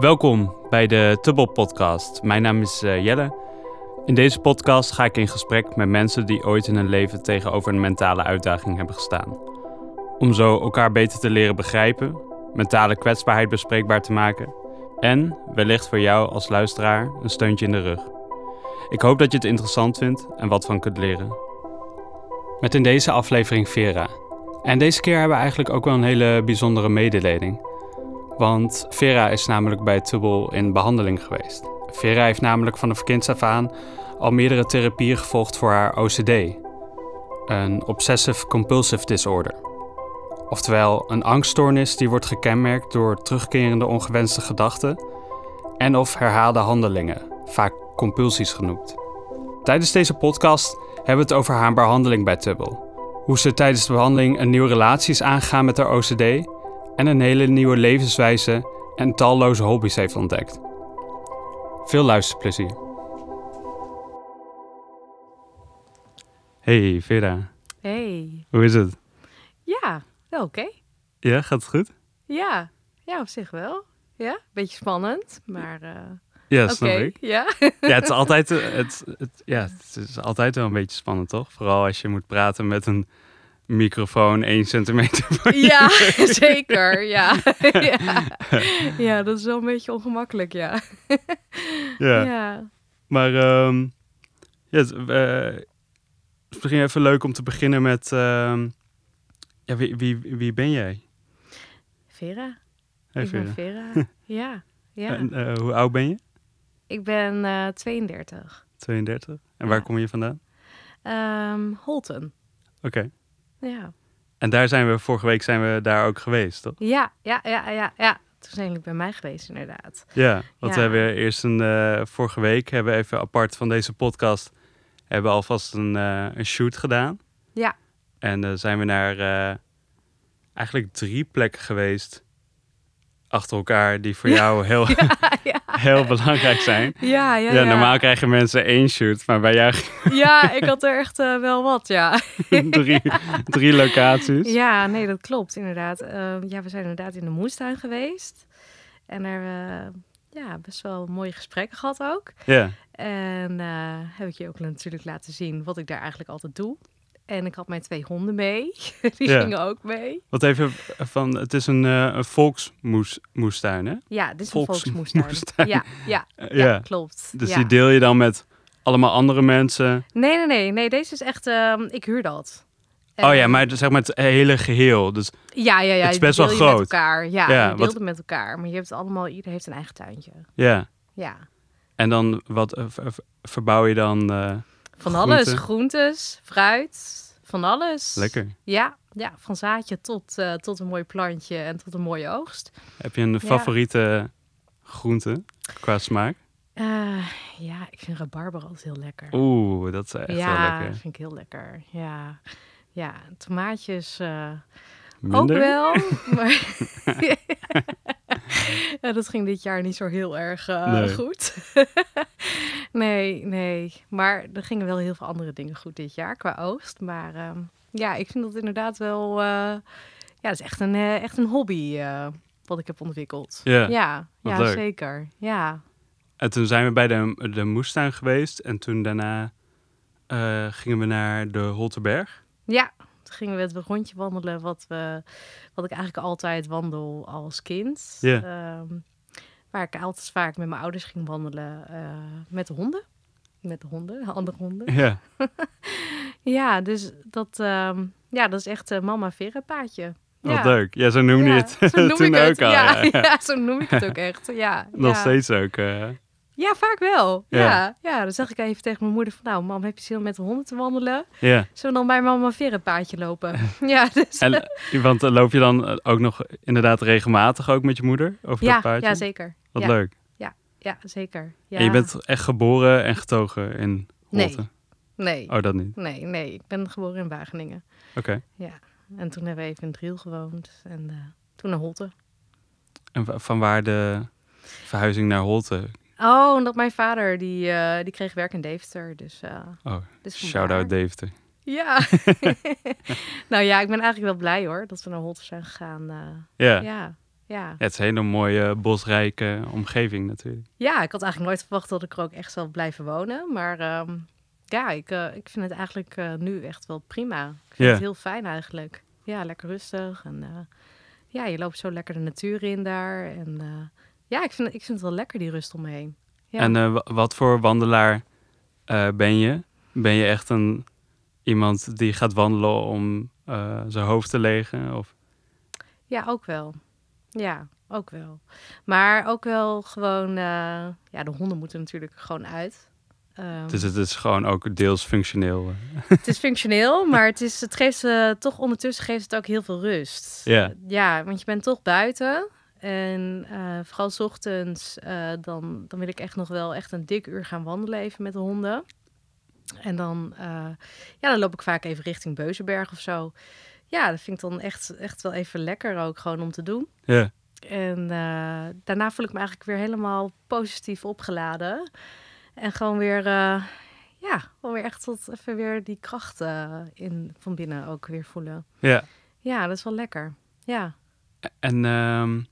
Welkom bij de Tubbel Podcast. Mijn naam is eh, Jelle. In deze podcast ga ik in gesprek met mensen die ooit in hun leven tegenover een mentale uitdaging hebben gestaan. Om zo elkaar beter te leren begrijpen, mentale kwetsbaarheid bespreekbaar te maken en wellicht voor jou als luisteraar een steuntje in de rug. Ik hoop dat je het interessant vindt en wat van kunt leren. Met in deze aflevering Vera. En deze keer hebben we eigenlijk ook wel een hele bijzondere mededeling. Want Vera is namelijk bij Tubbel in behandeling geweest. Vera heeft namelijk van de kinds af aan al meerdere therapieën gevolgd voor haar OCD. Een Obsessive Compulsive Disorder. Oftewel een angststoornis die wordt gekenmerkt door terugkerende ongewenste gedachten en of herhaalde handelingen, vaak compulsies genoemd. Tijdens deze podcast hebben we het over haar behandeling bij Tubbel. Hoe ze tijdens de behandeling een nieuwe relatie is aangegaan met haar OCD en een hele nieuwe levenswijze en talloze hobby's heeft ontdekt. Veel luisterplezier. Hey Vera, Hey. hoe is het? Ja, wel oké. Ja, gaat het goed? Ja. ja, op zich wel. Ja, beetje spannend, maar eh, Ja, snap ik. Ja. Ja, het is altijd, eh, het, het, ja, het is altijd wel een beetje spannend, toch? Vooral als je moet praten met een microfoon 1 centimeter van je ja, zeker. Ja. ja. ja, dat is wel een beetje ongemakkelijk, ja. Ja. Ja. Maar ehm, ja, het, eh, het is misschien even leuk om te beginnen met... ehm, ja, wie, wie, wie ben jij? Vera. Hey, ik ben Vera. Ja. ja. En, eh, hoe oud ben je? Ik ben eh 32. 32. En waar kom je vandaan? Ehm, Holten. Oké. Ja. En daar zijn we, vorige week zijn we daar ook geweest, toch? Ja, ja, ja, ja, ja. Toen zijn jullie bij mij geweest, inderdaad. Ja, want we hebben eerst een, eh, vorige week hebben we even apart van deze podcast, hebben we alvast een, eh, een shoot gedaan. Ja. En dan zijn we naar eh, eigenlijk drie plekken geweest achter elkaar die voor jou heel, ja. heel belangrijk zijn. Ja, ja, Ja, ja. normaal krijgen mensen één shoot, maar bij jou Ja, ik had er echt eh, wel wat, ja. drie, drie locaties. Ja, nee, dat klopt inderdaad. Ehm, ja, we zijn inderdaad in de moestuin geweest. En daar hebben we ja, best wel mooie gesprekken gehad ook. Ja, En eh, heb ik je ook natuurlijk laten zien wat ik daar eigenlijk altijd doe. En ik had mijn twee honden mee. Die Ja. gingen ook mee. wat even van, het is een, eh een volksmoestuin, hè? Ja, dit is een Volksmoestuin. volksmoestuin. Ja, ja, Eh, ja, klopt. Dus ja. die deel je dan met allemaal andere mensen. Nee, nee, nee, nee. Deze is echt... ehm, ik huur dat. Oh ja, maar zeg maar het hele geheel. Dus Ja, ja, ja. Het is best wel je met groot. elkaar. Ja, Ja, je deelt met elkaar. Maar je hebt allemaal... Ieder heeft een eigen tuintje. ja. Ja. En dan wat eh, ver- ver- verbouw je dan? eh, Van alles. Groentes, fruit, van alles. lekker. Ja, ja van zaadje tot, eh, tot een mooi plantje en tot een mooie oogst. Heb je een favoriete groente qua smaak? Eh, ja, ik vind rabarber altijd heel lekker. Oeh, dat is echt ja, wel lekker. vind ik heel lekker. Ja, ja tomaatjes eh, Minder? ook wel. maar ja, dat ging dit jaar niet zo heel erg eh, Nee. goed. nee, nee. Maar er gingen wel heel veel andere dingen goed dit jaar qua oogst. Maar ehm, ja, ik vind dat inderdaad wel... eh, ja, het is echt een, eh, echt een hobby wat ik heb ontwikkeld. Ja, ja, leuk. zeker. Ja. En toen zijn we bij de, de moestuin geweest. En toen daarna gingen we naar de Holterberg. Ja, toen gingen we het rondje wandelen wat, we, wat ik eigenlijk altijd wandel als kind. Ehm, waar ik altijd vaak met mijn ouders ging wandelen eh, met de honden. Met de honden, de andere honden. Ja, Ja, dus dat, ehm, ja, dat is echt een mama Vera paadje. wat ja. leuk. Ja, zo noemde je Ja, het zo noem toen ik ook het. al. Ja, zo noem ik het ook echt. Ja, Nog steeds ook. eh. Ja, vaak wel. Ja. Ja. Ja. dan zeg ik even tegen mijn moeder van... Nou, mam, heb je zin om met de honden te wandelen? ja. Zullen we dan bij mama Vera het paadje lopen? ja, dus... En, eh, want eh, loop je dan eh, ook nog inderdaad regelmatig ook met je moeder over ja, dat paardje? ja, zeker. Wat ja. leuk. Ja, zeker. Ja. En je bent echt geboren en getogen in Nee. Holte? Nee, Oh, dat niet. nee, nee. Ik ben geboren in Wageningen. Oké. Ja. En toen hebben we even in Driel gewoond. En toen naar Holte. En van waar de verhuizing naar Holte? Oh, omdat mijn vader, die, eh, die kreeg werk in Deventer. Dus, eh Oh, dus shout-out Deventer. Ja. nou ja, ik ben eigenlijk wel blij hoor, dat we naar Holte zijn gegaan. eh. Ja. ja. Het is een hele mooie bosrijke omgeving natuurlijk. ja, ik had eigenlijk nooit verwacht dat ik er ook echt zou blijven wonen. Maar ehm, ja, ik, ik vind het eigenlijk nu echt wel prima. Ik vind het heel fijn eigenlijk. Ja, lekker rustig. En ja, je loopt zo lekker de natuur in daar. En ja, ik vind, ik vind het wel lekker, die rust om me heen. Ja. En eh, wa- wat voor wandelaar eh, ben je? Ben je echt een iemand die gaat wandelen om eh, zijn hoofd te legen? Of? Ja, ook wel. Ja, ook wel. Maar ook wel gewoon... ja, de honden moeten natuurlijk gewoon uit. Ehm, Dus het is gewoon ook deels functioneel. Het is functioneel, maar het, is, het geeft ze toch ondertussen geeft het ook heel veel rust. Ja. Ja, want je bent toch buiten. En eh, vooral 's ochtends, eh, dan, dan wil ik echt nog wel echt een dik uur gaan wandelen even met de honden. En dan, eh, ja, dan loop ik vaak even richting Beuzenberg of zo. Ja, dat vind ik dan echt, echt wel even lekker ook gewoon om te doen. Ja. En daarna voel ik me eigenlijk weer helemaal positief opgeladen. En gewoon weer, ja, gewoon weer echt tot even weer die kracht eh, in, van binnen ook weer voelen. ja. Ja, dat is wel lekker. Ja. En ehm,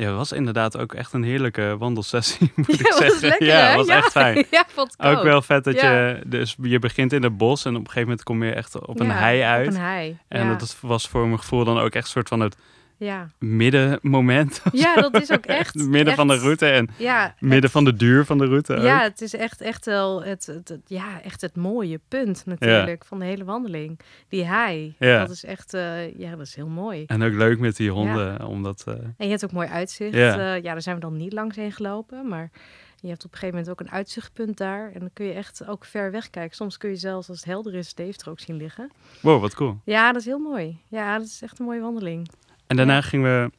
ja, het was inderdaad ook echt een heerlijke wandelsessie, moet ik Ja, zeggen. was lekker, ja, het was ja. echt fijn. ja, vond ik Ook wel vet dat je, dus je begint in het bos en op een gegeven moment kom je echt op een hei uit. Op een hei. En dat was voor mijn gevoel dan ook echt een soort van het ja. middenmoment. ja, dat is ook echt. midden van de route en Ja, midden van de duur van de route. ook. Ja, het is echt, echt wel het, het, het- ja, echt het mooie punt natuurlijk van de hele wandeling. Die hei, Ja. dat is echt, eh, ja, dat is heel mooi. En ook leuk met die honden, omdat... eh, En je hebt ook mooi uitzicht. Ja. Ja. daar zijn we dan niet langs heen gelopen, maar je hebt op een gegeven moment ook een uitzichtpunt daar. En dan kun je echt ook ver weg kijken. Soms kun je zelfs, als het helder is, Deventer ook zien liggen. wow, wat cool. Ja, dat is heel mooi. Ja, dat is echt een mooie wandeling. En daarna Ja. gingen we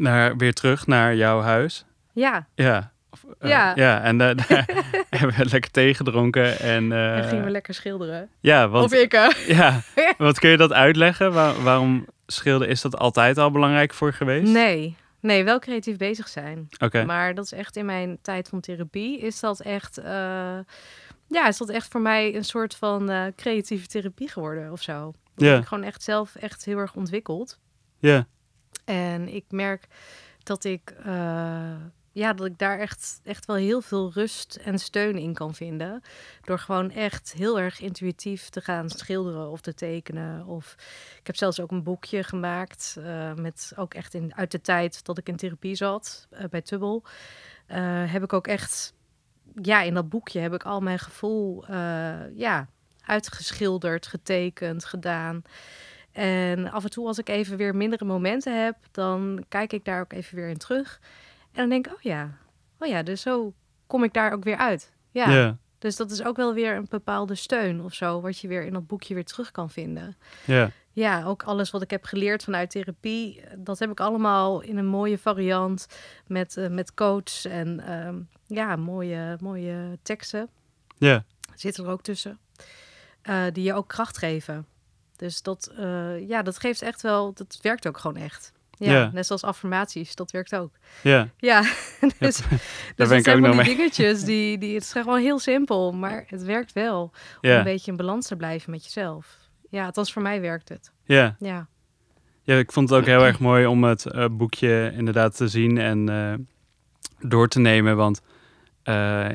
naar, weer terug naar jouw huis. Ja, Ja. Of, eh, Ja. ja, en da- daar hebben we lekker thee gedronken. En, eh, dan gingen we lekker schilderen. ja, want, of ik, ja, wat kun je dat uitleggen? Waar- waarom schilderen, is dat altijd al belangrijk voor je geweest? Nee, nee, wel creatief bezig zijn. Oké, Maar dat is echt in mijn tijd van therapie, is dat echt, eh, ja, is dat echt voor mij een soort van eh, creatieve therapie geworden of zo. Dat Ja. heb ik gewoon echt zelf echt heel erg ontwikkeld. Ja. En ik merk dat ik, eh, ja, dat ik daar echt, echt wel heel veel rust en steun in kan vinden. Door gewoon echt heel erg intuïtief te gaan schilderen of te tekenen. Of ik heb zelfs ook een boekje gemaakt. eh, met ook echt in, uit de tijd dat ik in therapie zat eh, bij Tubbel. heb ik ook echt, ja, in dat boekje heb ik al mijn gevoel, ja, uitgeschilderd, getekend, gedaan. En af en toe als ik even weer mindere momenten heb, dan kijk ik daar ook even weer in terug. En dan denk ik, oh ja, oh ja, dus zo kom ik daar ook weer uit. Ja, dus dat is ook wel weer een bepaalde steun of zo, wat je weer in dat boekje weer terug kan vinden. ja, Ja, ook alles wat ik heb geleerd vanuit therapie, dat heb ik allemaal in een mooie variant met, eh, met coach en ehm, ja, mooie, mooie teksten ja, zitten er ook tussen. eh, die je ook kracht geven. Dus dat, eh, ja, dat geeft echt wel, dat werkt ook gewoon echt. Ja, net zoals affirmaties, dat werkt ook. ja. Ja, dus, dus ben dat ik ook nog die dingetjes, die, die, het is gewoon heel simpel, maar het werkt wel. Om een beetje in balans te blijven met jezelf. Ja, althans voor mij werkt het. ja. Ja, Ja, ik vond het ook heel erg mooi om het eh, boekje inderdaad te zien en eh, door te nemen. Want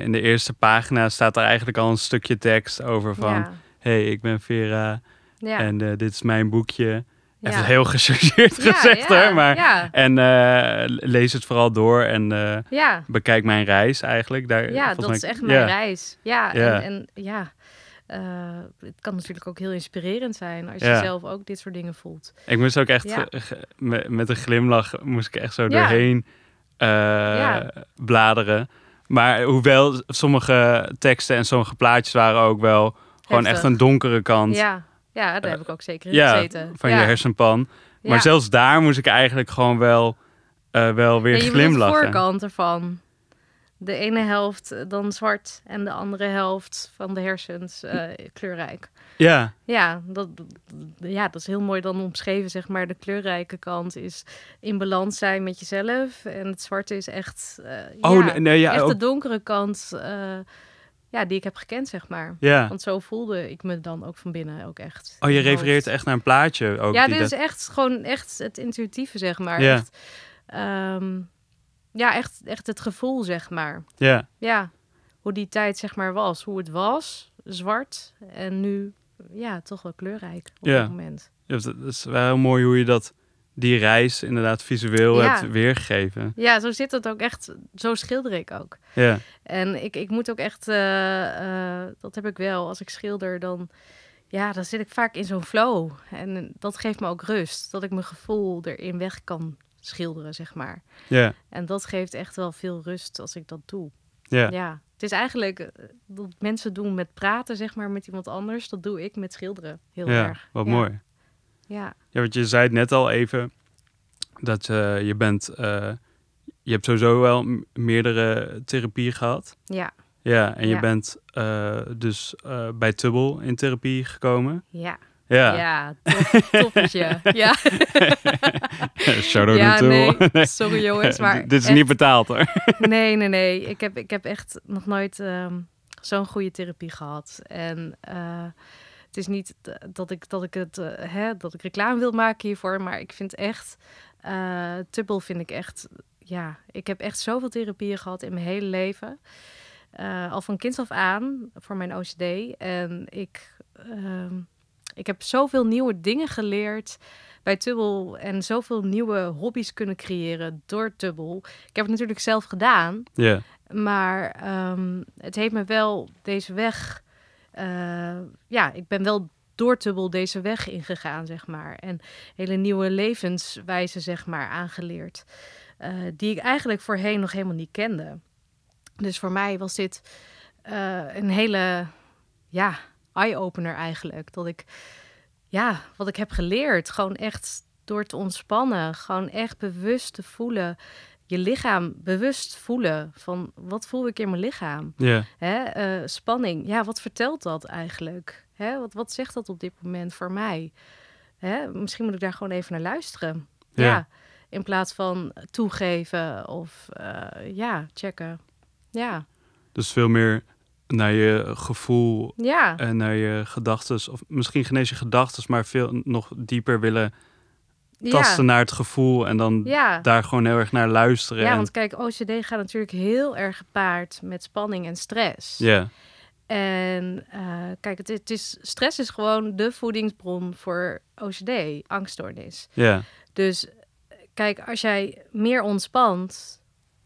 in de eerste pagina staat er eigenlijk al een stukje tekst over van... ja, hey, ik ben Vera ja. en eh, dit is mijn boekje. ja. Even heel gechargeerd Ja, gezegd ja, hoor, maar... En eh, lees het vooral door en eh, bekijk mijn reis eigenlijk. Daar, Ja, dat is echt mijn reis. Ja, en, en ja, het kan natuurlijk ook heel inspirerend zijn als Ja. je zelf ook dit soort dingen voelt. Ik moest ook echt Ja. met, met een glimlach moest ik echt zo Ja. doorheen bladeren. Maar hoewel sommige teksten en sommige plaatjes waren ook wel gewoon Heftig. echt een donkere kant Ja, ja daar heb ik ook zeker in ja, gezeten. van ja. je hersenpan. Ja. Maar zelfs daar moest ik eigenlijk gewoon wel, eh, wel weer Ja, je glimlachen. de voorkant ervan. De ene helft eh, dan zwart en de andere helft van de hersens eh, kleurrijk. Ja, Ja dat, ja, dat is heel mooi dan omschreven, zeg maar. De kleurrijke kant is in balans zijn met jezelf. En het zwarte is echt, eh, oh ja, nee, ja, echt ook, de donkere kant eh, ja, die ik heb gekend, zeg maar. ja. Want zo voelde ik me dan ook van binnen ook echt. Oh, je refereert echt naar een plaatje ook. Ja, dit is dat- echt gewoon echt het intuïtieve, zeg maar. Ja. Echt, ehm, ja, echt, echt het gevoel, zeg maar. Ja, Ja, hoe die tijd, zeg maar, was. Hoe het was, zwart. En nu, ja, toch wel kleurrijk op Ja. dit moment. Ja, dat is wel heel mooi hoe je dat, die reis inderdaad visueel Ja. hebt weergegeven. Ja, zo zit het ook echt. Zo schilder ik ook. Ja, En ik, ik moet ook echt, eh, eh, dat heb ik wel, als ik schilder, dan, ja, dan zit ik vaak in zo'n flow. En dat geeft me ook rust, dat ik mijn gevoel erin weg kan schilderen, zeg maar. ja, En dat geeft echt wel veel rust als ik dat doe. ja. Ja, het is eigenlijk eh, wat mensen doen met praten, zeg maar, met iemand anders. Dat doe ik met schilderen, heel Ja, erg. wat ja. mooi. Ja, Ja, want je zei het net al even, dat eh, je bent, eh, je hebt sowieso wel meerdere therapieën gehad. ja, Ja, en je Ja. bent eh, dus bij Tubbel in therapie gekomen. ja. Ja, Ja, top, toppetje. Ja, shout-out ja nee, sorry jongens, maar Dit is echt- niet betaald hoor. Nee, nee, nee. Ik heb, ik heb echt nog nooit ehm, zo'n goede therapie gehad. En het is niet dat ik, dat ik het, eh, hè, dat ik reclame wil maken hiervoor, maar ik vind echt, eh Tubbel vind ik echt, ja, ik heb echt zoveel therapieën gehad in mijn hele leven. Eh, al van kinds af aan voor mijn OCD. En ik, ehm, ik heb zoveel nieuwe dingen geleerd bij Tubbel en zoveel nieuwe hobby's kunnen creëren door Tubbel. Ik heb het natuurlijk zelf gedaan, maar ehm, het heeft me wel deze weg. Eh, ja, ik ben wel door Tubbel deze weg ingegaan, zeg maar. En hele nieuwe levenswijzen, zeg maar, aangeleerd. eh, die ik eigenlijk voorheen nog helemaal niet kende. Dus voor mij was dit eh, een hele, ja, eye-opener eigenlijk. Dat ik, ja, wat ik heb geleerd, gewoon echt door te ontspannen, gewoon echt bewust te voelen je lichaam bewust voelen van wat voel ik in mijn lichaam. ja, Hè? eh, spanning, ja, wat vertelt dat eigenlijk? Hè? Wat, wat zegt dat op dit moment voor mij? Hè? Misschien moet ik daar gewoon even naar luisteren. Ja. Ja, in plaats van toegeven of eh, ja, checken. Ja, dus veel meer naar je gevoel ja, en naar je gedachten. Of misschien geen eens je gedachten, maar veel nog dieper willen tasten ja. naar het gevoel. En dan ja. daar gewoon heel erg naar luisteren. Ja, en- want kijk, OCD gaat natuurlijk heel erg gepaard met spanning en stress. ja, En eh, kijk, het, het is, stress is gewoon de voedingsbron voor OCD, angststoornis. ja, Dus kijk, als jij meer ontspant,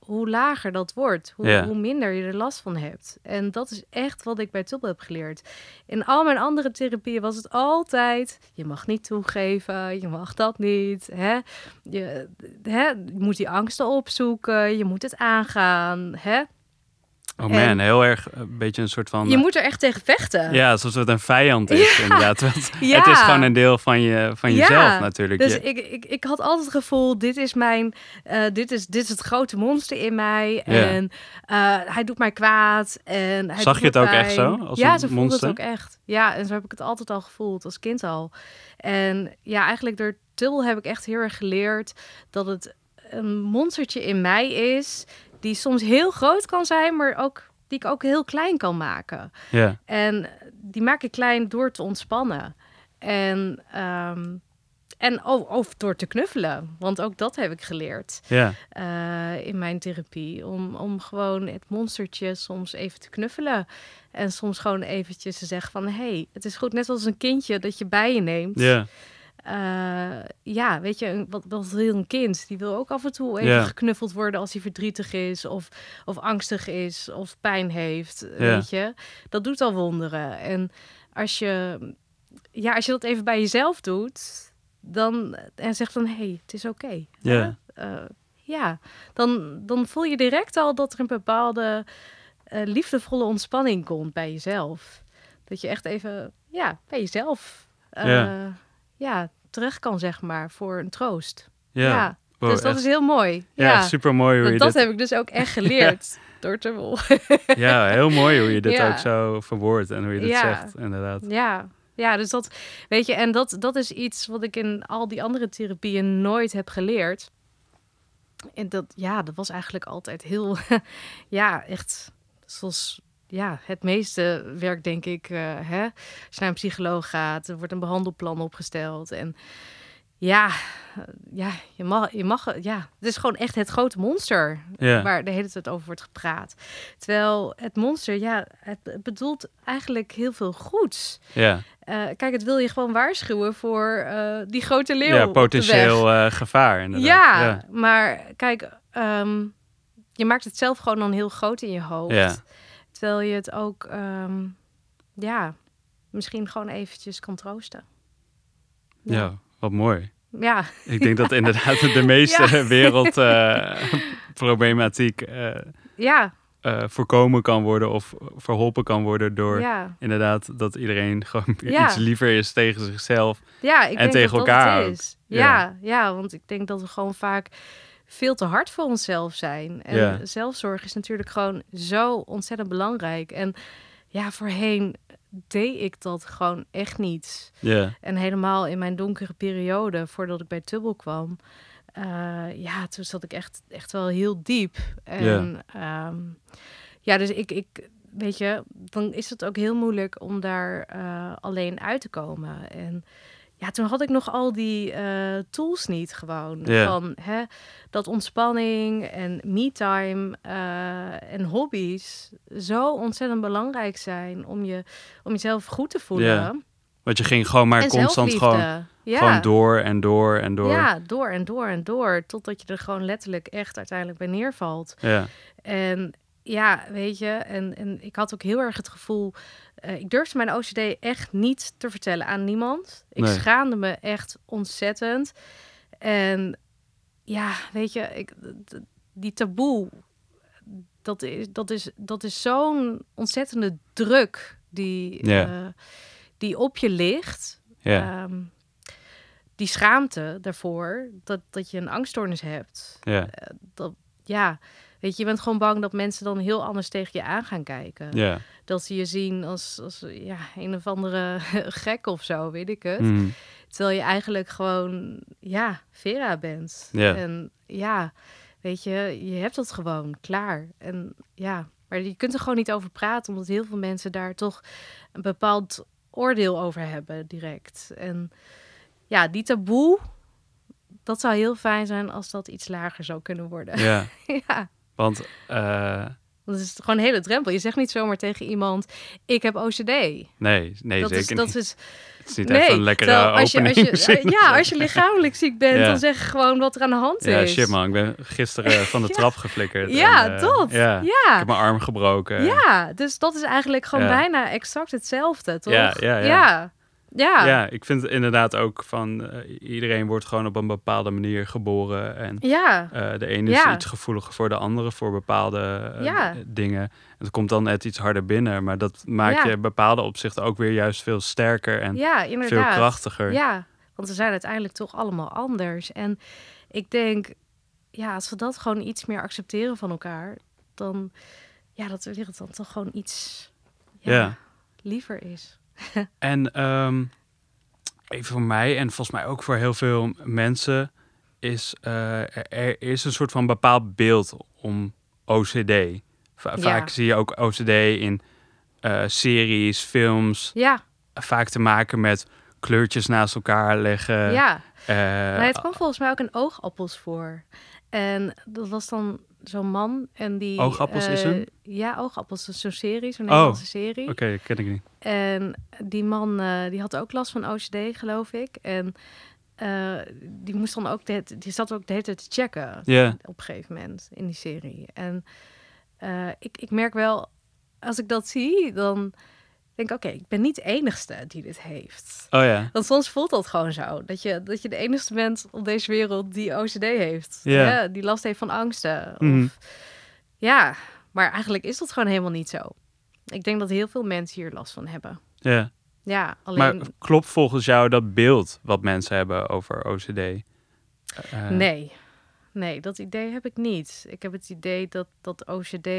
hoe lager dat wordt, hoe, Ja. hoe minder je er last van hebt. En dat is echt wat ik bij Tubbel heb geleerd. In al mijn andere therapieën was het altijd, je mag niet toegeven, je mag dat niet. Hè? Je, hè? je moet die angsten opzoeken, je moet het aangaan. Hè? Oh man, En- heel erg een beetje een soort van... Je moet er echt tegen vechten. Ja, alsof het een vijand is, inderdaad. Ja. Het is gewoon een deel van, je, van Ja, jezelf natuurlijk. Dus ik, ik, ik had altijd het gevoel, dit is mijn, eh, dit, is, dit is het grote monster in mij. Ja. En eh, hij doet mij kwaad. En hij Zag je het ook echt zo, als ja, zo voelde het ook echt. Ja, en zo heb ik het altijd al gevoeld, als kind al. En ja, eigenlijk door Tubbel heb ik echt heel erg geleerd dat het een monstertje in mij is, die soms heel groot kan zijn, maar ook die ik ook heel klein kan maken. ja, En die maak ik klein door te ontspannen. En, ehm, en of, of door te knuffelen. Want ook dat heb ik geleerd ja, eh, in mijn therapie. Om, om gewoon het monstertje soms even te knuffelen. En soms gewoon eventjes te zeggen van... hé, hey, het is goed, net als een kindje dat je bij je neemt. ja, Eh, ja, weet je, een- wat, wat wil een kind? Die wil ook af en toe even geknuffeld worden als hij verdrietig is, of, of angstig is, of pijn heeft. Weet je, dat doet al wonderen. En als je, ja, als je dat even bij jezelf doet, dan en zegt van hé, hey, het is oké. Ja. Eh, ja, dan, dan voel je direct al dat er een bepaalde eh, liefdevolle ontspanning komt bij jezelf. Dat je echt even, ja, bij jezelf, Ja. terecht kan, zeg maar, voor een troost. ja. Ja, Wow, dus dat echt- is heel mooi. ja, Ja, super mooi hoe je dat dit... heb ik dus ook echt geleerd door Tubbel. Ja, heel mooi hoe je dit ook zo verwoordt en hoe je dit Ja. zegt, inderdaad. Ja, ja, dus dat, weet je, en dat, dat is iets wat ik in al die andere therapieën nooit heb geleerd. En dat, ja, dat was eigenlijk altijd heel, ja, echt, zoals, ja, het meeste werk, denk ik, eh, hè. Als je naar een psycholoog gaat, er wordt een behandelplan opgesteld en Ja, eh, ja, je mag, je mag, ja, het is gewoon echt het grote monster waar de hele tijd over wordt gepraat. Terwijl het monster, ja, het, bedoelt eigenlijk heel veel goeds. Ja, Eh, kijk, het wil je gewoon waarschuwen voor eh, die grote leeuw. ja potentieel eh, gevaar inderdaad. Ja, ja. maar kijk, ehm, je maakt het zelf gewoon dan heel groot in je hoofd. Ja. Terwijl je het ook, ehm, ja, misschien gewoon eventjes kan troosten. Ja, wat mooi. Ja, Ik denk dat inderdaad de meeste Ja. wereldproblematiek eh ja, eh, voorkomen kan worden of verholpen kan worden door ja. inderdaad dat iedereen gewoon Ja. iets liever is tegen zichzelf. Ja, ik En denk tegen dat elkaar dat is. Ja. Ja. ja, want ik denk dat we gewoon vaak veel te hard voor onszelf zijn. En Ja. zelfzorg is natuurlijk gewoon zo ontzettend belangrijk. En ja, voorheen deed ik dat gewoon echt niet. Ja, En helemaal in mijn donkere periode, voordat ik bij Tubbel kwam. eh, ja, toen zat ik echt, echt wel heel diep. En ja, ja dus ik, ik, weet je, dan is het ook heel moeilijk om daar eh, alleen uit te komen. En ja, toen had ik nog al die eh, tools niet gewoon. Van hè, dat ontspanning en me-time eh, en hobby's zo ontzettend belangrijk zijn om, je, om jezelf goed te voelen. Want je ging gewoon maar en constant gewoon, ja. gewoon door en door en door. Ja, door en door en door. Totdat je er gewoon letterlijk echt uiteindelijk bij neervalt. Ja, En ja, weet je, en, en ik had ook heel erg het gevoel. eh, ik durfde mijn OCD echt niet te vertellen aan niemand. Ik Nee. schaamde me echt ontzettend. En ja, weet je, ik, die taboe, dat is, dat is, dat is zo'n ontzettende druk die, eh, die op je ligt. Ehm, die schaamte daarvoor dat, dat je een angststoornis hebt. ja, Dat, ja, weet je, je bent gewoon bang dat mensen dan heel anders tegen je aan gaan kijken. ja. Dat ze je zien als, als ja, een of andere gek of zo, weet ik het. Mhm. Terwijl je eigenlijk gewoon, ja, Vera bent. Ja. En ja, weet je, je hebt dat gewoon klaar. En ja, maar je kunt er gewoon niet over praten, omdat heel veel mensen daar toch een bepaald oordeel over hebben direct. En ja, die taboe, dat zou heel fijn zijn als dat iets lager zou kunnen worden. ja. ja. Want eh, Want het is gewoon een hele drempel. Je zegt niet zomaar tegen iemand: Ik heb OCD. nee, nee dat zeker is, dat niet. is Het is niet nee. echt een lekkere terwijl als je, als je, ja, als je lichamelijk ziek bent, Ja. dan zeg je gewoon wat er aan de hand Ja, is. shit man, ik ben gisteren van de Ja. trap geflikkerd. Ja, en, eh, dat. Ja. Ik Ja. heb mijn arm gebroken. ja, dus dat is eigenlijk gewoon Ja. bijna exact hetzelfde, toch? Ja, ja, ja. ja. Ik vind het inderdaad ook van eh, iedereen wordt gewoon op een bepaalde manier geboren. En Ja. eh, de ene is iets gevoeliger voor de andere voor bepaalde eh, Ja. dingen. Het komt dan net iets harder binnen, maar dat maakt je in bepaalde opzichten ook weer juist veel sterker en veel krachtiger. Ja, want we zijn uiteindelijk toch allemaal anders. En ik denk, ja, als we dat gewoon iets meer accepteren van elkaar, dan, ja, dat wereld dan toch gewoon iets liever is. En ehm, even voor mij en volgens mij ook voor heel veel mensen is eh, er- er is een soort van bepaald beeld om OCD. Va- Ja. Vaak zie je ook OCD in eh, series, films, Ja, vaak te maken met kleurtjes naast elkaar leggen. ja. eh, Maar het kwam volgens mij ook in oogappels voor. En dat was dan zo'n man en die... Oogappels is eh, een? Ja, oogappels is zo'n serie, zo'n Oh, Nederlandse serie. Oké, ken ik niet. En die man eh, die had ook last van OCD, geloof ik. En eh, die moest dan ook de, die zat ook de hele tijd te checken Ja, op een gegeven moment in die serie. En ik, ik merk wel, als ik dat zie, dan denk oké, ik ben niet de enigste die dit heeft. oh ja. Want soms voelt dat gewoon zo. Dat je, dat je de enigste bent op deze wereld die OCD heeft. Ja. Die last heeft van angsten. Mhm. Of, ja, maar eigenlijk is dat gewoon helemaal niet zo. Ik denk dat heel veel mensen hier last van hebben. ja. Ja, alleen... Maar klopt volgens jou dat beeld wat mensen hebben over OCD? Eh, nee. Nee, dat idee heb ik niet. Ik heb het idee dat, dat OCD...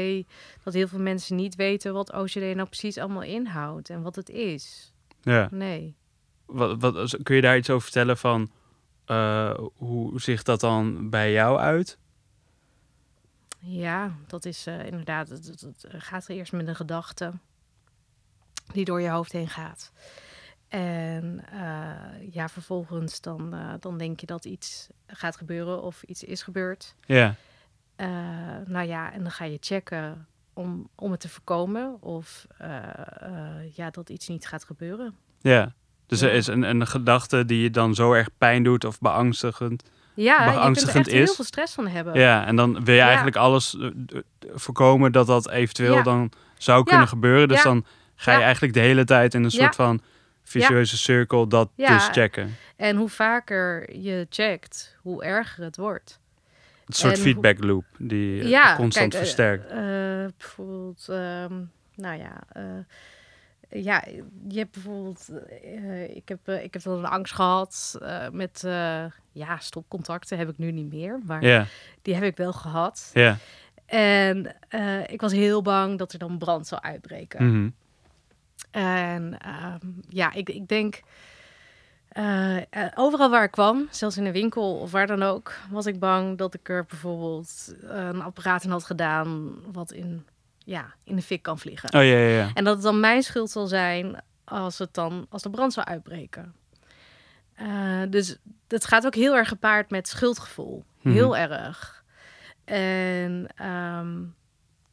dat heel veel mensen niet weten wat OCD nou precies allemaal inhoudt... en wat het is. Ja. Nee. Wat, wat, kun je daar iets over vertellen van eh, hoe ziet dat dan bij jou uit? Ja, dat is eh, inderdaad... Het, het- het gaat eerst met een gedachte... die door je hoofd heen gaat. En uh, ja, vervolgens dan, uh, dan denk je dat iets gaat gebeuren of iets is gebeurd. Ja. Uh, nou ja, en dan ga je checken om, om het te voorkomen of ja, dat iets niet gaat gebeuren. Ja, dus er is een, een gedachte die je dan zo erg pijn doet of beangstigend. Ja, beangstigend je kunt er is. heel veel stress van hebben. Ja, en dan wil je Ja. eigenlijk alles eh, voorkomen dat dat eventueel Ja. dan zou kunnen gebeuren. Dus dan ga je eigenlijk de hele tijd in een soort van vicieuze cirkel dat Ja. dus checken. En hoe vaker je checkt, hoe erger het wordt. Een soort En feedback loop die eh, Ja, constant kijk, eh, versterkt. Eh, bijvoorbeeld, ehm, nou ja, ja, je hebt bijvoorbeeld, ik, heb, ik heb wel een angst gehad eh, met, ja, stopcontacten heb ik nu niet meer, maar die heb ik wel gehad. ja. En ik was heel bang dat er dan brand zou uitbreken. mhm. En ehm, ja, ik, ik denk, eh, eh, overal waar ik kwam, zelfs in een winkel of waar dan ook, was ik bang dat ik er bijvoorbeeld eh, een apparaat in had gedaan wat in, ja, in de fik kan vliegen. Oh ja, ja, ja. En dat het dan mijn schuld zal zijn als, het dan, als de brand zou uitbreken. Dus het gaat ook heel erg gepaard met schuldgevoel. Heel erg. En ehm,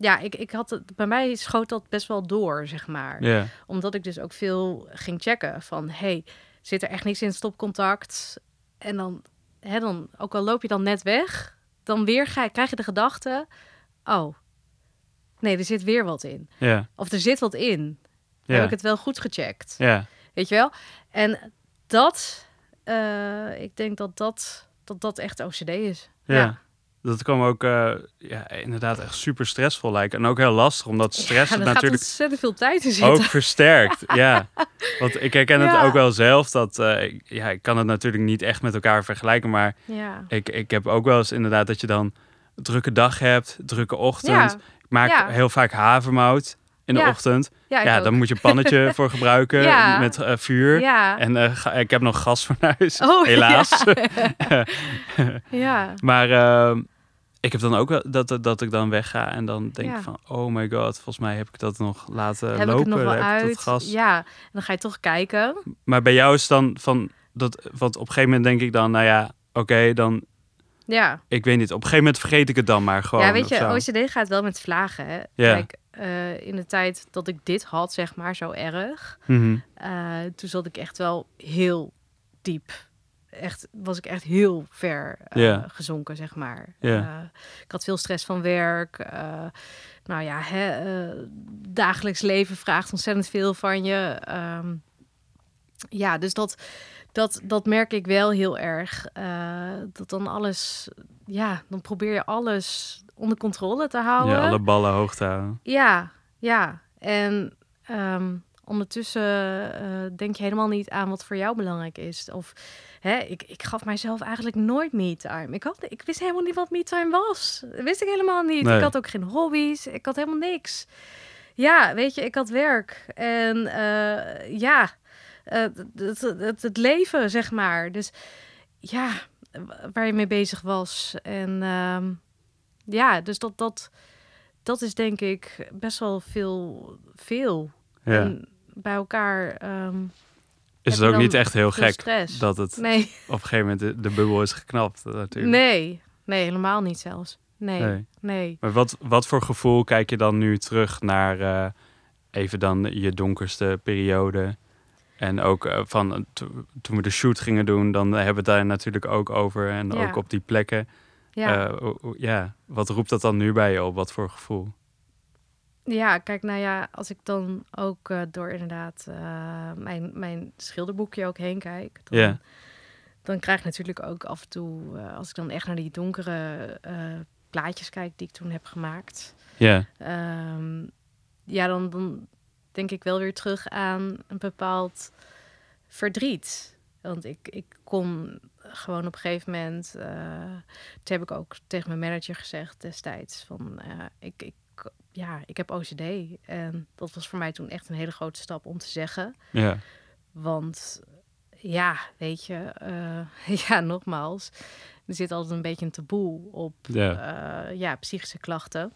ja, ik, ik had het, bij mij schoot dat best wel door, zeg maar omdat ik dus ook veel ging checken van... hey, zit er echt niks in stopcontact? En dan, hè, dan, ook al loop je dan net weg... dan weer ga, krijg je de gedachte... oh, nee, er zit weer wat in. ja, Of er zit wat in. Heb ik het wel goed gecheckt? ja. Weet je wel? En dat, eh, ik denk dat dat, dat, dat echt OCD is. Ja. Dat kwam ook eh, ja, inderdaad echt super stressvol lijken. En ook heel lastig, omdat stress Ja, het gaat natuurlijk ontzettend veel tijd in zitten. ook versterkt. ja, want ik herken het ook wel zelf. Dat, eh, ik- ja, ik kan het natuurlijk niet echt met elkaar vergelijken. Maar Ja. ik, ik heb ook wel eens inderdaad dat je dan een drukke dag hebt, drukke ochtend. Ik maak heel vaak havermout in de Ja. ochtend. Ja, dan moet je een pannetje voor gebruiken Ja. met eh, vuur. Ja. En ga- ik heb nog gasfornuis, Oh, helaas. ja. Maar ehm, ik heb dan ook wel dat, dat ik dan wegga en dan denk Ja. ik van... Oh my god, volgens mij heb ik dat nog laten heb ik lopen. het nog wel heb ik dat uit? gas. Ja, en dan ga je toch kijken. Maar bij jou is dan van... Dat, want op een gegeven moment denk ik dan, nou ja, oké, dan... Ja, Ik weet niet, op een gegeven moment vergeet ik het dan maar gewoon. ja weet je. OCD gaat wel met vlagen. Hè? Ja. Kijk, eh, in de tijd dat ik dit had, zeg maar, zo erg, Mhm. eh, toen zat ik echt wel heel diep. Echt, was ik echt heel ver eh, gezonken, zeg maar. Eh, ik had veel stress van werk. eh, nou ja, hè, eh, dagelijks leven vraagt ontzettend veel van je. Ehm, ja, dus dat, dat, dat merk ik wel heel erg. dat dan alles, ja, dan probeer je alles onder controle te houden. Ja, alle ballen hoog te houden. Ja, ja. En ehm, ondertussen eh, denk je helemaal niet aan wat voor jou belangrijk is. Of hè, ik, ik gaf mijzelf eigenlijk nooit me-time. Ik, had, ik wist helemaal niet wat me-time was. Dat wist ik helemaal niet. Nee. Ik had ook geen hobby's. Ik had helemaal niks. Ja, weet je, ik had werk. En eh, ja, eh, het, het, het, het leven, zeg maar. Dus ja, waar je mee bezig was. En ehm, ja, dus dat, dat, dat is denk ik best wel veel. veel. Ja. En bij elkaar. ehm, Is het ook niet echt heel gek stress. dat het Nee, op een gegeven moment de, de bubbel is geknapt natuurlijk. nee, nee, helemaal niet zelfs. Nee, Nee. nee. Maar wat, wat voor gevoel kijk je dan nu terug naar eh, even dan je donkerste periode? En ook eh, van eh, to- toen we de shoot gingen doen, dan hebben we het daar natuurlijk ook over. En Ja. ook op die plekken. Ja. Eh, ja, wat roept dat dan nu bij je op? Wat voor gevoel? Ja, kijk, nou ja, als ik dan ook eh, door inderdaad eh, mijn, mijn schilderboekje ook heen kijk, dan, dan krijg ik natuurlijk ook af en toe, eh, als ik dan echt naar die donkere plaatjes kijk die ik toen heb gemaakt, Ja, ehm, ja, dan, dan denk ik wel weer terug aan een bepaald verdriet. Want ik, ik kon gewoon op een gegeven moment, toen heb ik ook tegen mijn manager gezegd destijds van, ik, ik, ja, ik heb OCD. En dat was voor mij toen echt een hele grote stap om te zeggen. ja, Want ja, weet je, eh, ja, nogmaals, er zit altijd een beetje een taboe op ja, eh, ja, psychische klachten.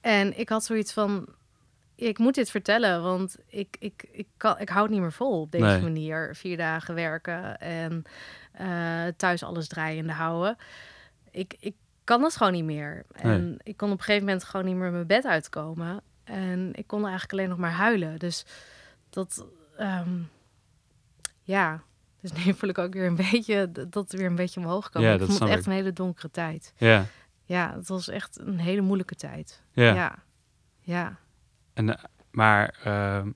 En ik had zoiets van, ik moet dit vertellen, want ik, ik, ik, kan, ik hou het niet meer vol op deze Nee. manier. Vier dagen werken en eh, thuis alles draaiende houden. Ik, ik kan dat gewoon niet meer. En ik kon op een gegeven moment gewoon niet meer mijn bed uitkomen. En ik kon eigenlijk alleen nog maar huilen. Dus dat, ehm, ja. Dus nu voel ik ook weer een beetje dat weer een beetje omhoog kan. Ja, ik vond echt ik. een hele donkere tijd. Ja, Ja, het was echt een hele moeilijke tijd. ja. Ja, ja. En, eh, maar ehm,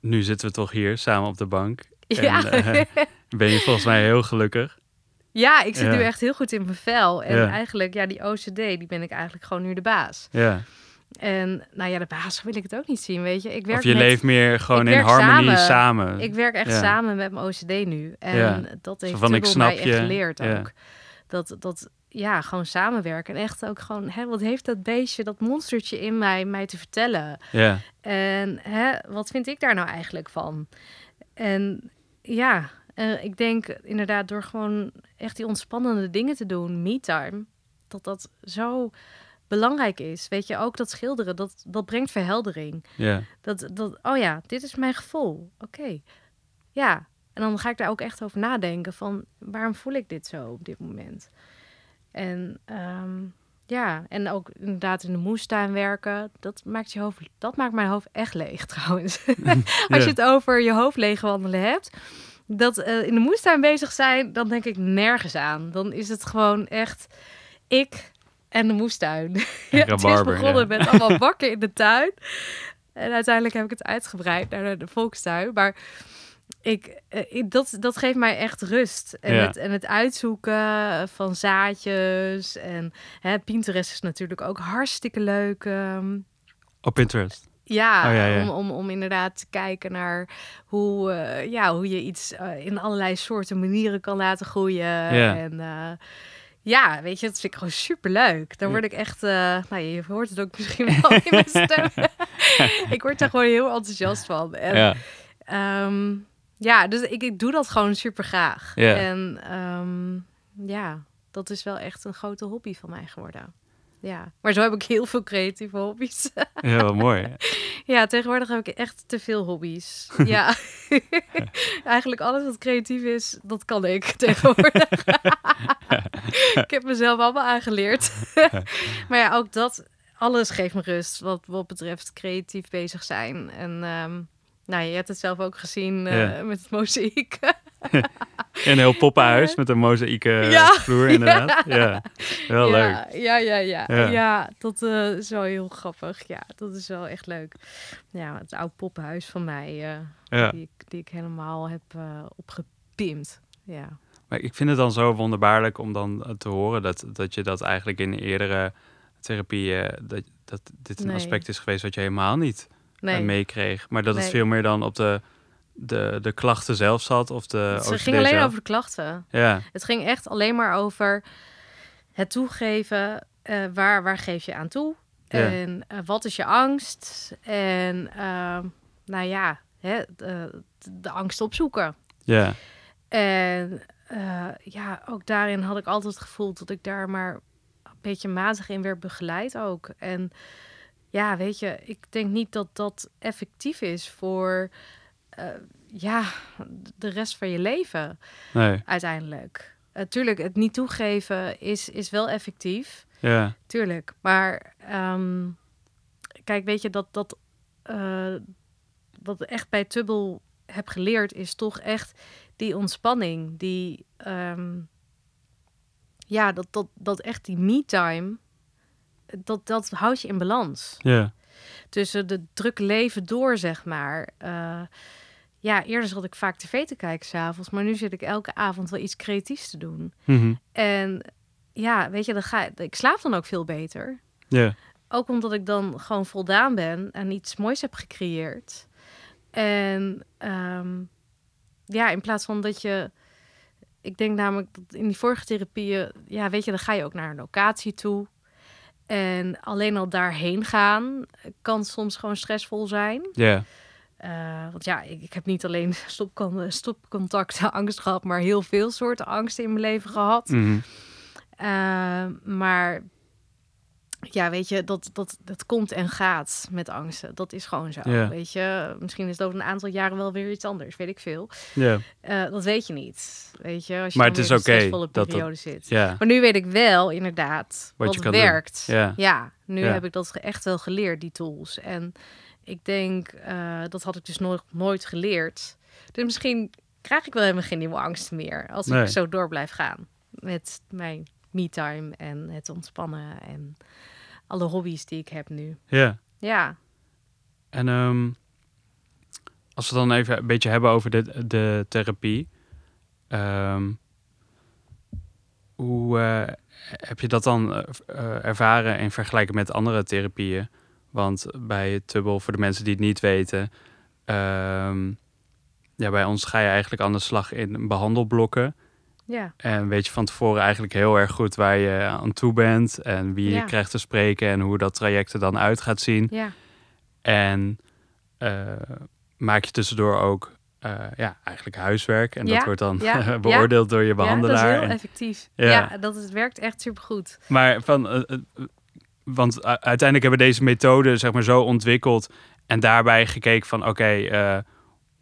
nu zitten we toch hier samen op de bank. Ja. En eh, ben je volgens mij heel gelukkig. Ja, ik zit Ja. nu echt heel goed in mijn vel. En Ja. eigenlijk, ja, die OCD, die ben ik eigenlijk gewoon nu de baas. Ja. En nou ja, de baas wil ik het ook niet zien, weet je. Ik werk Of je met- leeft meer gewoon in harmonie samen. samen. Ik werk echt Ja. samen met mijn OCD nu. En Ja. dat heeft van, ik snap mij echt geleerd ook. Dat, dat, ja, gewoon samenwerken. En echt ook gewoon, hè, wat heeft dat beestje, dat monstertje in mij, mij te vertellen? Ja, En hè, wat vind ik daar nou eigenlijk van? En ja, eh, ik denk inderdaad door gewoon echt die ontspannende dingen te doen, me-time, dat dat zo belangrijk is. Weet je, ook dat schilderen, dat, dat brengt verheldering. ja, Dat, dat, oh ja, dit is mijn gevoel. Oké, ja. En dan ga ik daar ook echt over nadenken van, waarom voel ik dit zo op dit moment? En ehm, ja, en ook inderdaad in de moestuin werken, dat maakt, je hoofd, dat maakt mijn hoofd echt leeg trouwens. Als je het over je hoofd leeg wandelen hebt, dat eh, in de moestuin bezig zijn, dan denk ik nergens aan. Dan is het gewoon echt ik en de moestuin. Ja, het is begonnen ja. met allemaal bakken in de tuin. En uiteindelijk heb ik het uitgebreid naar de volkstuin. Maar ik, eh, ik- dat, dat geeft mij echt rust. En, Ja. het, en het uitzoeken van zaadjes. En hè, Pinterest is natuurlijk ook hartstikke leuk. ehm, op Pinterest. Ja, Oh, ja, ja. Om, om, om inderdaad te kijken naar hoe, eh, ja, hoe je iets eh, in allerlei soorten manieren kan laten groeien. Ja. En eh, ja, weet je, dat vind ik gewoon super leuk. Daar word ik echt, nou je hoort het ook misschien wel in mijn stem. ik word daar gewoon heel enthousiast van. En, Ja, Ehm, ja, dus ik, ik doe dat gewoon super graag. En ehm, ja, dat is wel echt een grote hobby van mij geworden. Ja, maar zo heb ik heel veel creatieve hobby's. heel mooi. Ja, tegenwoordig heb ik echt te veel hobby's. ja, eigenlijk alles wat creatief is, dat kan ik tegenwoordig. ik heb mezelf allemaal aangeleerd. maar ja, ook dat, alles geeft me rust wat, wat betreft creatief bezig zijn. En ehm, nou, je hebt het zelf ook gezien eh, Ja. met het mozaïek. Een heel poppenhuis met een mozaïeke Ja. vloer inderdaad. Ja, leuk. ja, ja, ja, ja, Ja. ja. dat eh, is wel heel grappig. Ja, dat is wel echt leuk. Ja, het oude poppenhuis van mij, eh, Ja. die, ik, die ik helemaal heb eh, opgepimpt. Ja. Maar ik vind het dan zo wonderbaarlijk om dan eh, te horen dat, dat je dat eigenlijk in eerdere therapieën, dat, dat dit een Nee. aspect is geweest wat je helemaal niet eh, Nee, meekreeg. Maar dat het veel meer dan op de, de, de klachten zelf zat of de het OCD ging alleen zelf. over de klachten. Ja, Het ging echt alleen maar over het toegeven. eh, waar, waar geef je aan toe? Ja. En eh, wat is je angst? En ehm, nou ja, hè, de, de angst opzoeken. ja, En eh, ja, ook daarin had ik altijd het gevoel dat ik daar maar een beetje matig in werd begeleid ook. En ja, weet je, ik denk niet dat dat effectief is voor eh, ja, de rest van je leven nee, uiteindelijk. Natuurlijk, het niet toegeven is, is wel effectief. ja, Tuurlijk. Maar ehm, kijk, weet je dat dat eh, wat echt bij Tubbel heb geleerd, is toch echt die ontspanning. Die ehm, ja, dat, dat, dat echt die me-time. Dat, dat houdt je in balans. ja, Tussen de drukke leven door, zeg maar. Eh, ja, eerder zat ik vaak tv te kijken s'avonds. Maar nu zit ik elke avond wel iets creatiefs te doen. mhm, En ja, weet je, dan ga, ik slaap dan ook veel beter. ja, Ook omdat ik dan gewoon voldaan ben en iets moois heb gecreëerd. En ehm, ja, in plaats van dat je... Ik denk namelijk dat in die vorige therapieën... Ja, weet je, dan ga je ook naar een locatie toe. En alleen al daarheen gaan kan soms gewoon stressvol zijn. ja, Eh, want ja, ik, ik heb niet alleen stopcon stopcontacten angst gehad... maar heel veel soorten angsten in mijn leven gehad. Uh, maar ja, weet je, dat, dat, dat komt en gaat met angsten. Dat is gewoon zo. Weet je, misschien is het over een aantal jaren wel weer iets anders, weet ik veel. Ja, Eh, dat weet je niet. Weet je, als je Maar het is oké stressvolle dat dat- periode zit. ja, Maar nu weet ik wel inderdaad Wat werkt. ja, nu heb ik dat echt wel geleerd, die tools. En ik denk, eh, dat had ik dus nooit, nooit geleerd. Dus misschien krijg ik wel helemaal geen nieuwe angsten meer. Als Nee. ik zo door blijf gaan. Met mijn me-time en het ontspannen en alle hobby's die ik heb nu. ja. Ja, En ehm, als we dan even een beetje hebben over de, de therapie. ehm, hoe eh, heb je dat dan eh, eh, ervaren in vergelijking met andere therapieën? Want bij Tubbel, voor de mensen die het niet weten, ehm, ja, bij ons ga je eigenlijk aan de slag in behandelblokken. Ja, En weet je van tevoren eigenlijk heel erg goed waar je aan toe bent en wie je Ja. krijgt te spreken en hoe dat traject er dan uit gaat zien. ja, En eh, maak je tussendoor ook eh, ja, eigenlijk huiswerk. En dat wordt dan ja, beoordeeld door je ja, dat behandelaar. is heel effectief. Ja. Ja, dat het werkt echt supergoed. maar van, eh, want uiteindelijk hebben we deze methode zeg maar, zo ontwikkeld. En daarbij gekeken van oké,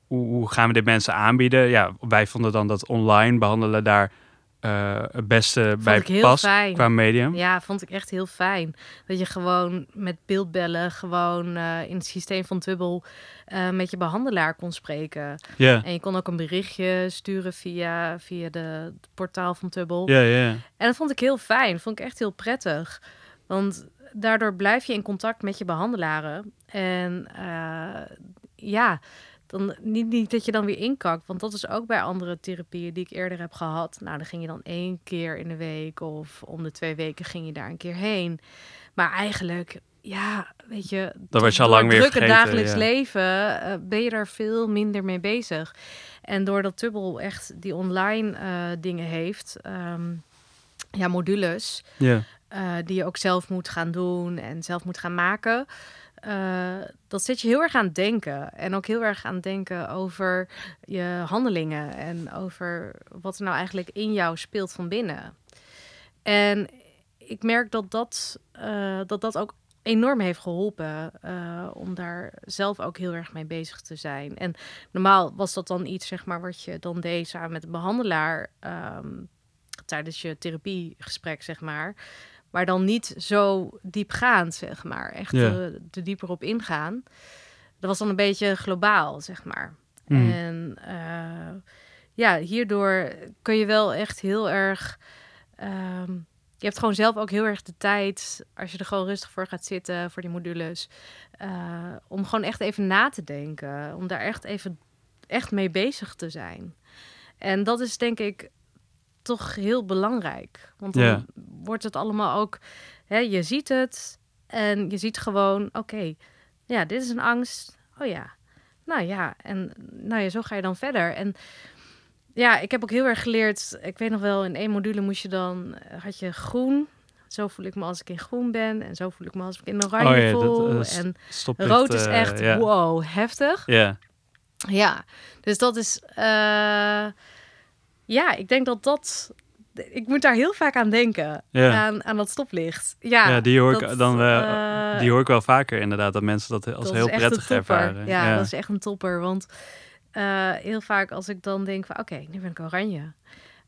hoe, hoe gaan we dit mensen aanbieden? Ja, wij vonden dan dat online behandelen daar eh, het beste bij past fijn. qua medium. Ja, vond ik echt heel fijn. Dat je gewoon met beeldbellen gewoon eh, in het systeem van Tubbel eh, met je behandelaar kon spreken. Ja, En je kon ook een berichtje sturen via, via de, het portaal van Tubbel. ja, ja. En dat vond ik heel fijn. Vond ik echt heel prettig. Want daardoor blijf je in contact met je behandelaren. En ja, dan niet, niet dat je dan weer inkakt. Want dat is ook bij andere therapieën die ik eerder heb gehad. Nou, dan ging je dan één keer in de week of om de twee weken ging je daar een keer heen. Maar eigenlijk, ja, weet je, Dan was je al lang weer het drukke vergeten, dagelijks ja. leven eh, ben je daar veel minder mee bezig. En doordat Tubbel echt die online eh, dingen heeft, ehm, ja, modules, ja. eh, die je ook zelf moet gaan doen en zelf moet gaan maken. Eh, dat zit je heel erg aan het denken. En ook heel erg aan denken over je handelingen. En over wat er nou eigenlijk in jou speelt van binnen. En ik merk dat dat, eh, dat, dat ook enorm heeft geholpen. eh, om daar zelf ook heel erg mee bezig te zijn. En normaal was dat dan iets, zeg maar, wat je dan deed samen met de behandelaar. ehm, tijdens je therapiegesprek, zeg maar. Maar dan niet zo diepgaand, zeg maar. Echt Ja. eh, er dieper op ingaan. Dat was dan een beetje globaal, zeg maar. Mhm. En eh, ja, hierdoor kun je wel echt heel erg. ehm, je hebt gewoon zelf ook heel erg de tijd, als je er gewoon rustig voor gaat zitten, voor die modules, eh, om gewoon echt even na te denken. Om daar echt even echt mee bezig te zijn. En dat is denk ik toch heel belangrijk. Want dan wordt het allemaal ook, hè, je ziet het en je ziet gewoon, oké, ja, dit is een angst. Oh ja, nou ja, en nou ja, zo ga je dan verder. En ja, ik heb ook heel erg geleerd. Ik weet nog wel, in één module moest je dan, eh, had je groen. Zo voel ik me als ik in groen ben. En zo voel ik me als ik in oranje Oh ja, voel. eh, en rood is eh, echt, wow, heftig. Ja, Ja, dus dat is. Ja, ik denk dat dat. Ik moet daar heel vaak aan denken. Ja. Aan, aan dat stoplicht. Ja, ja, die hoor ik dat, dan wel. eh, die hoor ik wel vaker inderdaad, dat mensen dat als dat heel prettig ervaren. Ja, dat is echt een topper. Want eh, heel vaak als ik dan denk van... oké, nu ben ik oranje.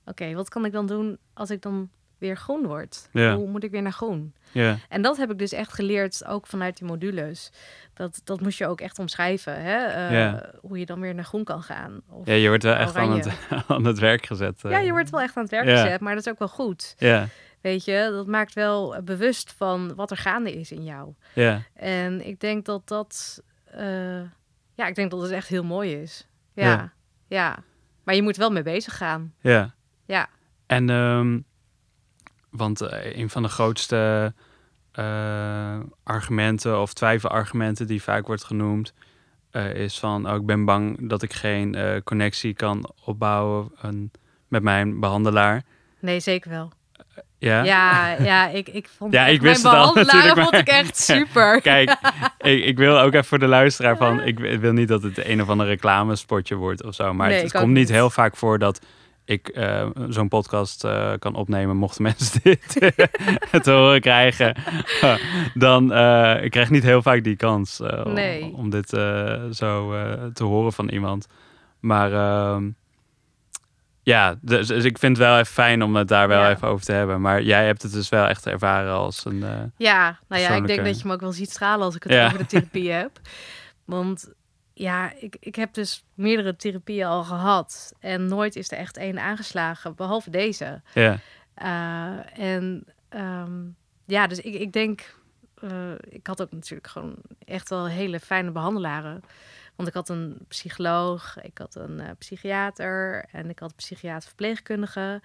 Oké, wat kan ik dan doen als ik dan weer groen word? Ja. Hoe moet ik weer naar groen? ja, En dat heb ik dus echt geleerd, ook vanuit die modules. Dat, dat moest je ook echt omschrijven, hè? Eh, Ja. hoe je dan weer naar groen kan gaan. Of, ja, je wordt wel echt aan het, aan het werk gezet. eh. ja, je wordt wel echt aan het werk gezet, maar dat is ook wel goed. Ja, Weet je, dat maakt wel eh, bewust van wat er gaande is in jou. ja, En ik denk dat dat, eh, ja, ik denk dat het echt heel mooi is. Ja, Ja. ja. Maar je moet wel mee bezig gaan. ja. Ja, En, ehm, want eh, een van de grootste eh, argumenten of twijfelargumenten die vaak wordt genoemd, eh, is van, oh, ik ben bang dat ik geen connectie kan opbouwen met mijn behandelaar. nee, zeker wel. Ja? Ja, ja, ik, ik vond Ja, ik wist mijn het al behandelaar natuurlijk, vond ik echt super. Kijk, ik, ik wil ook even voor de luisteraar van, ik wil niet dat het een of ander reclamespotje wordt of zo, maar Nee, het, komt niet. heel vaak voor dat ik eh, zo'n podcast eh, kan opnemen, mochten mensen dit te horen krijgen, dan uh, ik krijg niet heel vaak die kans nee. om, om, dit zo te horen van iemand. Maar ehm, ja, dus, dus, ik vind het wel even fijn om het daar wel even over te hebben. Maar jij hebt het dus wel echt ervaren als een. ja, nou ja, ik denk dat je me ook wel ziet stralen als ik het over de therapie heb. Want ja, ik, ik heb dus meerdere therapieën al gehad. En nooit is er echt één aangeslagen, behalve deze. Ja. Uh, en um, ja, dus ik, ik denk... Uh, ik had ook natuurlijk gewoon echt wel hele fijne behandelaren. Want ik had een psycholoog, ik had een uh, psychiater en ik had een psychiater verpleegkundige.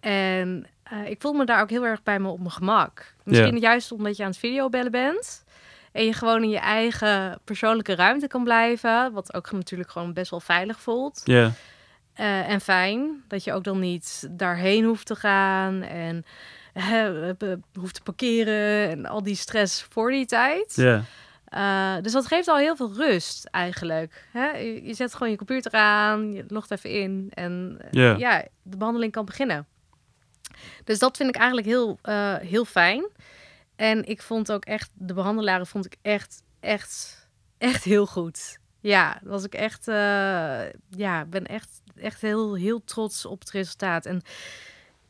En ik voel me daar ook heel erg bij me op mijn gemak. Misschien ja. juist omdat je aan het videobellen bent. En je gewoon in je eigen persoonlijke ruimte kan blijven. Wat ook natuurlijk gewoon best wel veilig voelt. Ja. Uh, en fijn. Dat je ook dan niet daarheen hoeft te gaan. En uh, hoeft te parkeren. En al die stress voor die tijd. Ja. Uh, dus dat geeft al heel veel rust eigenlijk. Hè? Je, je, zet gewoon je computer aan. Je logt even in. En yeah. ja, de behandeling kan beginnen. Dus dat vind ik eigenlijk heel, heel fijn. En ik vond ook echt, de behandelaren vond ik echt, echt, echt heel goed. Ja, was ik echt, uh, ja, ben echt, echt heel, heel trots op het resultaat. En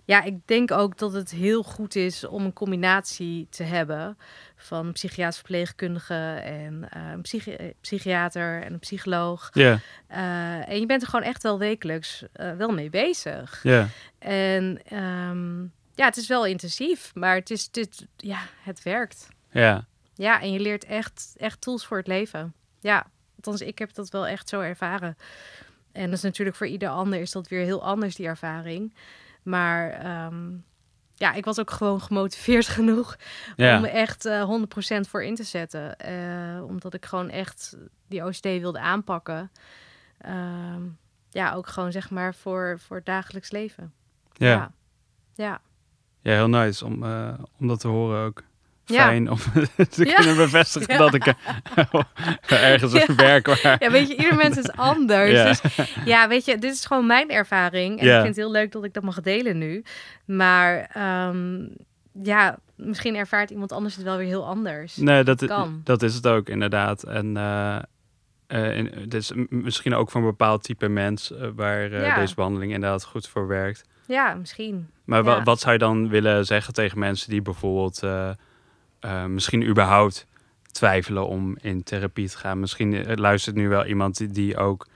ja, ik denk ook dat het heel goed is om een combinatie te hebben van een psychiatrisch verpleegkundige en uh, een psychi psychiater en een psycholoog. Ja. Uh, en je bent er gewoon echt wel wekelijks wel mee bezig. Ja. En um, ja, het is wel intensief, maar het is dit, ja, het werkt. Ja. Ja, en je leert echt, echt tools voor het leven. Ja, althans, ik heb dat wel echt zo ervaren. En dat is natuurlijk voor ieder ander is dat weer heel anders die ervaring. Maar um, ja, ik was ook gewoon gemotiveerd genoeg ja. om me echt uh, 100% voor in te zetten. Uh, omdat ik gewoon echt die OCD wilde aanpakken. Um, ja, ook gewoon zeg maar voor, voor het dagelijks leven. Ja. Ja. ja. Ja, heel nice om, uh, om dat te horen ook. Ja. Fijn om te Ja. kunnen bevestigen Ja. dat ik uh, ergens Ja. werk waar... Ja, weet je, ieder mens is anders. Ja. Dus ja, weet je, dit is gewoon mijn ervaring. En ik vind het heel leuk dat ik dat mag delen nu. Maar ehm, ja, misschien ervaart iemand anders het wel weer heel anders. Nee, dat, kan. dat is het ook inderdaad. En eh eh, in- is m- misschien ook voor een bepaald type mens eh, waar eh, Ja. deze behandeling inderdaad goed voor werkt. Ja, misschien. Maar Ja. wat zou je dan willen zeggen tegen mensen die bijvoorbeeld eh, eh, misschien überhaupt twijfelen om in therapie te gaan? Misschien eh, luistert nu wel iemand die, die ook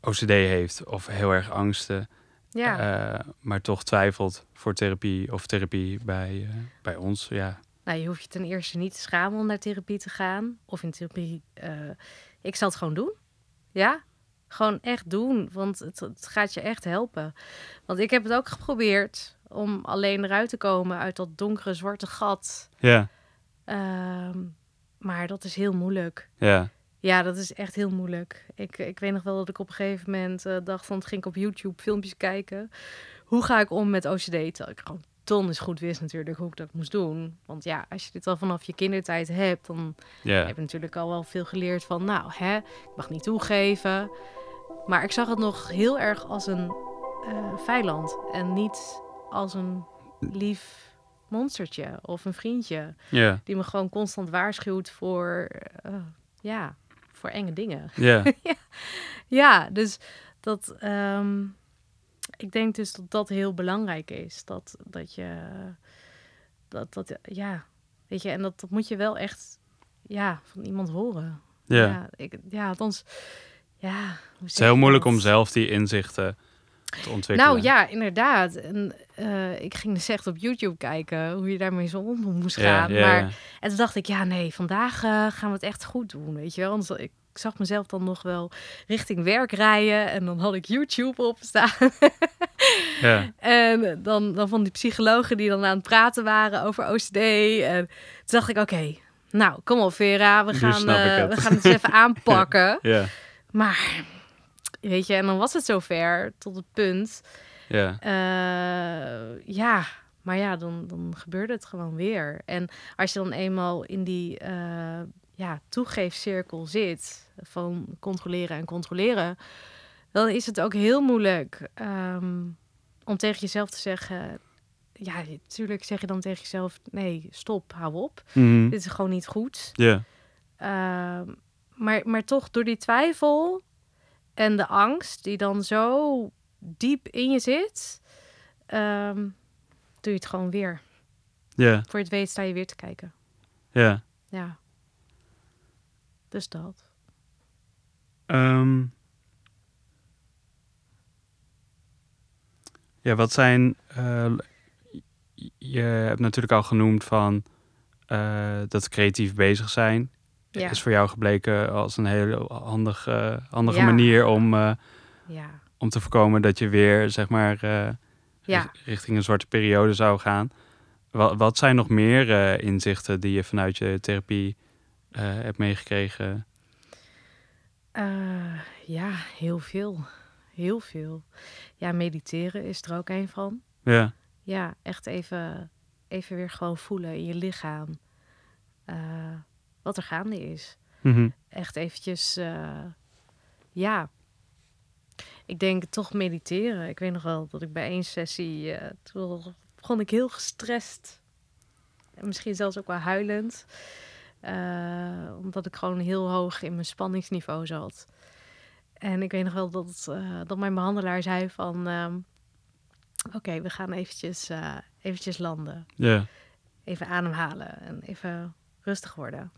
OCD heeft of heel erg angsten, Ja. maar toch twijfelt voor therapie of therapie bij, bij ons. Ja, Nou, je hoeft je ten eerste niet te schamen om naar therapie te gaan. Of in therapie. ik zal het gewoon doen. Ja, gewoon echt doen. Want het, het gaat je echt helpen. Want ik heb het ook geprobeerd om alleen eruit te komen uit dat donkere zwarte gat. ja, Ehm, maar dat is heel moeilijk. ja, Ja, dat is echt heel moeilijk. Ik, ik weet nog wel dat ik op een gegeven moment eh, dacht van... ging ik op YouTube filmpjes kijken. Hoe ga ik om met OCD? Terwijl ik gewoon donders goed wist natuurlijk hoe ik dat moest doen. Want ja, als je dit al vanaf je kindertijd hebt... dan heb je natuurlijk al wel veel geleerd van... nou, hè, ik mag niet toegeven. Maar ik zag het nog heel erg als een eh, vijand. En niet als een lief monstertje of een vriendje die me gewoon constant waarschuwt voor, eh, ja, voor enge dingen. ja, Ja, dus dat, ehm, ik denk dus dat dat heel belangrijk is. Dat, dat je, dat, dat, ja, weet je, en dat, dat moet je wel echt, ja, van iemand horen. ja. ja, ik, ja althans, ja. Het is heel moeilijk dat? om zelf die inzichten te ontwikkelen. Nou ja, inderdaad. En eh, ik ging dus echt op YouTube kijken hoe je daarmee zo om moest gaan. ja, maar. En toen dacht ik, ja, nee, vandaag eh, gaan we het echt goed doen, weet je wel. Want ik zag mezelf dan nog wel richting werk rijden en dan had ik YouTube opstaan. Ja, en dan, dan van die psychologen die dan aan het praten waren over OCD. En toen dacht ik, oké, nou, kom op Vera, we gaan, ik eh, het. we gaan het eens even aanpakken. ja, Maar, weet je, en dan was het zover tot het punt. ja, Eh, ja, maar ja, dan, dan gebeurde het gewoon weer. En als je dan eenmaal in die eh ja, toegeefcirkel zit van controleren en controleren, dan is het ook heel moeilijk ehm, om tegen jezelf te zeggen. Ja, natuurlijk zeg je dan tegen jezelf: nee, stop, hou op. Mhm. Dit is gewoon niet goed. Ja. Ehm, maar, maar toch door die twijfel en de angst die dan zo diep in je zit, ehm, doe je het gewoon weer. Ja. Voor het weet sta je weer te kijken. Ja. Ja. Dus dat. Ehm, ja, wat zijn. eh, je hebt natuurlijk al genoemd van eh, dat creatief bezig zijn. Ja. Is voor jou gebleken als een hele handige, handige Ja. manier om, eh, Ja. om te voorkomen dat je weer, zeg maar, eh, richting een zwarte periode zou gaan. Wat, wat zijn nog meer eh, inzichten die je vanuit je therapie eh, hebt meegekregen? Eh, ja, heel veel. Heel veel. Ja, mediteren is er ook een van. Ja, Ja, echt even, even weer gewoon voelen in je lichaam eh, wat er gaande is. Mhm. Echt eventjes, eh, ja. Ik denk toch mediteren. Ik weet nog wel dat ik bij één sessie, toen begon ik heel gestrest. En misschien zelfs ook wel huilend. Eh, omdat ik gewoon heel hoog in mijn spanningsniveau zat. En ik weet nog wel dat, eh, dat mijn behandelaar zei van... ehm, Oké, we gaan eventjes, eh, eventjes landen. Even ademhalen en even rustig worden.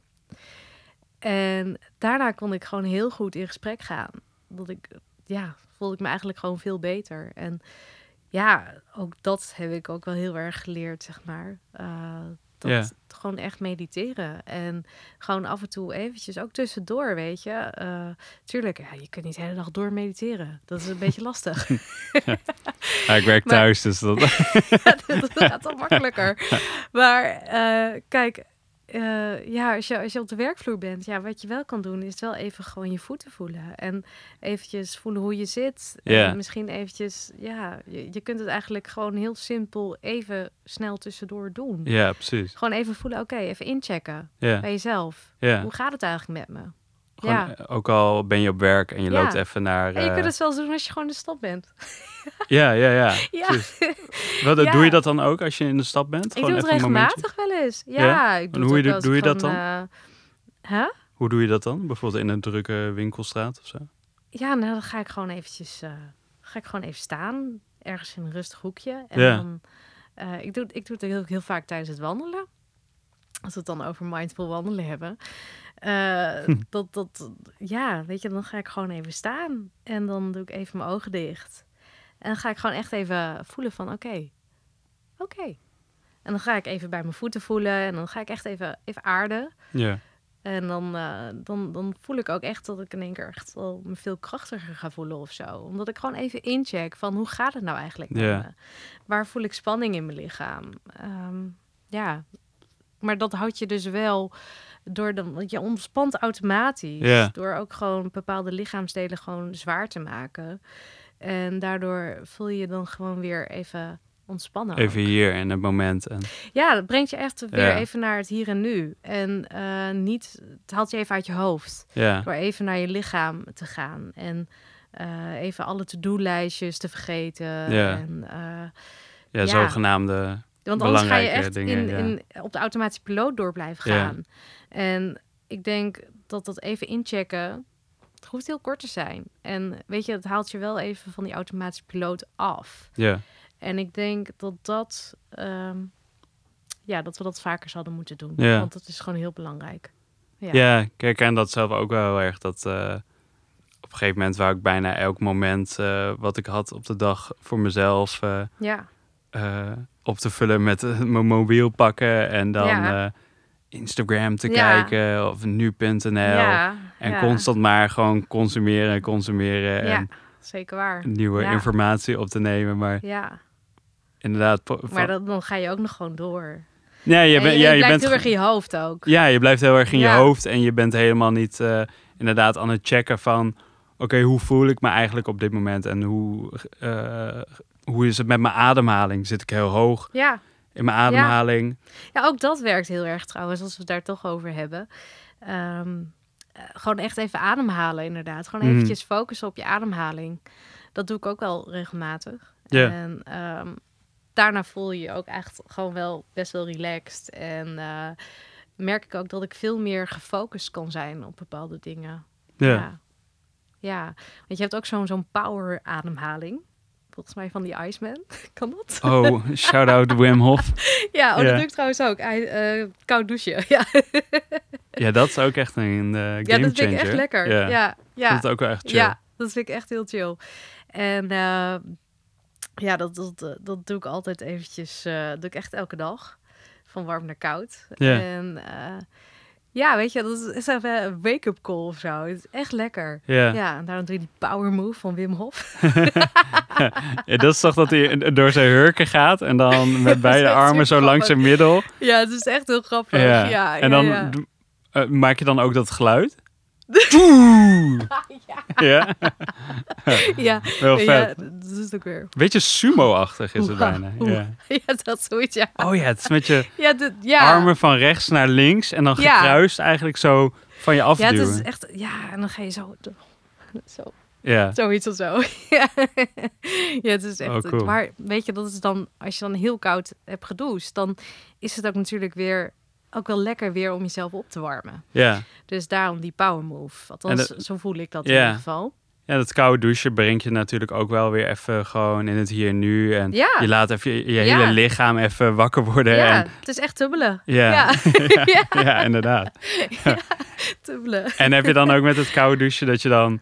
En daarna kon ik gewoon heel goed in gesprek gaan. Dat ik, ja, voelde ik me eigenlijk gewoon veel beter. En ja, ook dat heb ik ook wel heel erg geleerd, zeg maar. Dat Ja. gewoon echt mediteren. En gewoon af en toe eventjes, ook tussendoor, weet je. Eh, tuurlijk, ja, je kunt niet de hele dag door mediteren. Dat is een beetje lastig. Ja, ik werk Maar- thuis, dus dat... dat gaat toch makkelijker. Maar eh, kijk, eh, ja, als je, als je op de werkvloer bent, ja, wat je wel kan doen, is wel even gewoon je voeten voelen. En eventjes voelen hoe je zit. En misschien eventjes, ja, je, je kunt het eigenlijk gewoon heel simpel even snel tussendoor doen. ja, precies. Gewoon even voelen, oké, even inchecken bij jezelf. Hoe gaat het eigenlijk met me? Gewoon, ja. eh, Ook al ben je op werk en je Ja. loopt even naar... En je eh, kunt het zelfs doen als je gewoon in de stad bent. Ja, ja, ja. Ja. Wat, Ja. Doe je dat dan ook als je in de stad bent? Ik Gewoon doe het regelmatig wel eens. Ja, ik doe hoe het je doe ik je dat eh, huh? Hoe doe je dat dan? Bijvoorbeeld in een drukke winkelstraat of zo? Ja, nou dan ga ik gewoon eventjes, eh, ga ik gewoon even staan, ergens in een rustig hoekje. En Ja. dan, eh, ik, doe, ik doe het heel, heel vaak tijdens het wandelen. Als we het dan over mindful wandelen hebben. Eh, dat, dat, ja, weet je, dan ga ik gewoon even staan. En dan doe ik even mijn ogen dicht. En dan ga ik gewoon echt even voelen van, oké, oké. En dan ga ik even bij mijn voeten voelen. En dan ga ik echt even, even aarden. Ja, En dan, eh, dan, dan voel ik ook echt dat ik in één keer echt wel me veel krachtiger ga voelen of zo. Omdat ik gewoon even incheck van hoe gaat het nou eigenlijk Ja. Waar voel ik spanning in mijn lichaam? Ehm, ja, maar dat houd je dus wel door dan, want je ontspant automatisch. Door ook gewoon bepaalde lichaamsdelen gewoon zwaar te maken. En daardoor voel je je dan gewoon weer even ontspannen. ook. even hier in het moment. En, Ja, dat brengt je echt weer even naar het hier en nu. En eh, niet, het haalt je even uit je hoofd. Door even naar je lichaam te gaan. En eh, even alle to-do-lijstjes te vergeten. En, eh, ja, Ja. zogenaamde... want anders ga je echt dingen, in, ja. in, op de automatische piloot door blijven Ja. gaan. En ik denk dat dat even inchecken, het hoeft heel kort te zijn. En weet je, het haalt je wel even van die automatische piloot af. Ja, En ik denk dat dat, ehm, ja, dat we dat vaker zouden moeten doen. Ja. Want dat is gewoon heel belangrijk. Ja. ja. ik herken dat zelf ook wel heel erg. Dat eh, op een gegeven moment wou ik bijna elk moment eh, wat ik had op de dag voor mezelf eh, Ja, op te vullen met eh, mijn mobiel pakken en dan Ja. eh, Instagram te Ja. kijken of nu.nl. ja, En constant maar gewoon consumeren, consumeren Ja, en zeker waar. nieuwe informatie op te nemen. Maar Ja, inderdaad, maar dat, dan ga je ook nog gewoon door. ja, je, En bent, je, ja, je je blijft bent heel erg in je hoofd ook. Ja, je blijft heel erg in je hoofd en je bent helemaal niet eh, inderdaad aan het checken van... Oké, hoe voel ik me eigenlijk op dit moment en hoe, hoe is het met mijn ademhaling? Zit ik heel hoog Ja. in mijn ademhaling? ja, ook dat werkt heel erg trouwens, als we het daar toch over hebben. Ehm, eh, gewoon echt even ademhalen, inderdaad. Gewoon Mhm. eventjes focussen op je ademhaling. Dat doe ik ook wel regelmatig. En ehm, daarna voel je je ook echt gewoon wel best wel relaxed. En eh, merk ik ook dat ik veel meer gefocust kan zijn op bepaalde dingen. Ja. Ja. Ja, want je hebt ook zo'n zo'n power ademhaling. Volgens mij van die Iceman. kan dat? Oh, shout-out Wim Hof. Ja, oh, dat doe ik trouwens ook. Hij, eh, koud douchen. Ja, Ja, dat is ook echt een game ja dat vind ik echt lekker. Ja, Ja, ja, Ik vond het ook wel echt chill. ja, dat vind ik echt heel chill. En eh, ja, dat, dat, dat doe ik altijd eventjes. eh doe ik echt elke dag. Van warm naar koud. En eh, ja, weet je, dat is even een wake-up call of zo. Het is echt lekker. Ja. Ja, en daarom doe je die power move van Wim Hof. Ja, dat is toch dat hij door zijn hurken gaat en dan met beide armen zo langs zijn middel. Ja, het is echt heel grappig. Ja. Ja, en dan eh, maak je dan ook dat geluid? ja, ja, wel vet. ja, dat is ook weer. Beetje sumo-achtig is het bijna. Ja. Ja, dat zoiets, ja. Oh ja, het is met je Ja, dit- ja. armen van rechts naar links en dan Ja. gekruist eigenlijk zo van je Ja, afduwen. het is echt... Ja, en dan ga je zo... Zo, Ja, zoiets of zo. ja. ja, het is echt... Oh, cool. Maar weet je, dat is dan... Als je dan heel koud hebt gedoucht, dan is het ook natuurlijk weer... Ook wel lekker weer om jezelf op te warmen. ja. Dus daarom die power move. Althans, zo voel ik dat in ieder geval. Ja, dat koude douchen brengt je natuurlijk ook wel weer even gewoon in het hier en nu. En Ja. je laat even je, je Ja. hele lichaam even wakker worden. Ja, En, het is echt tubbelen. ja. Ja, Ja. inderdaad. tubbelen. En heb je dan ook met het koude douchen dat je dan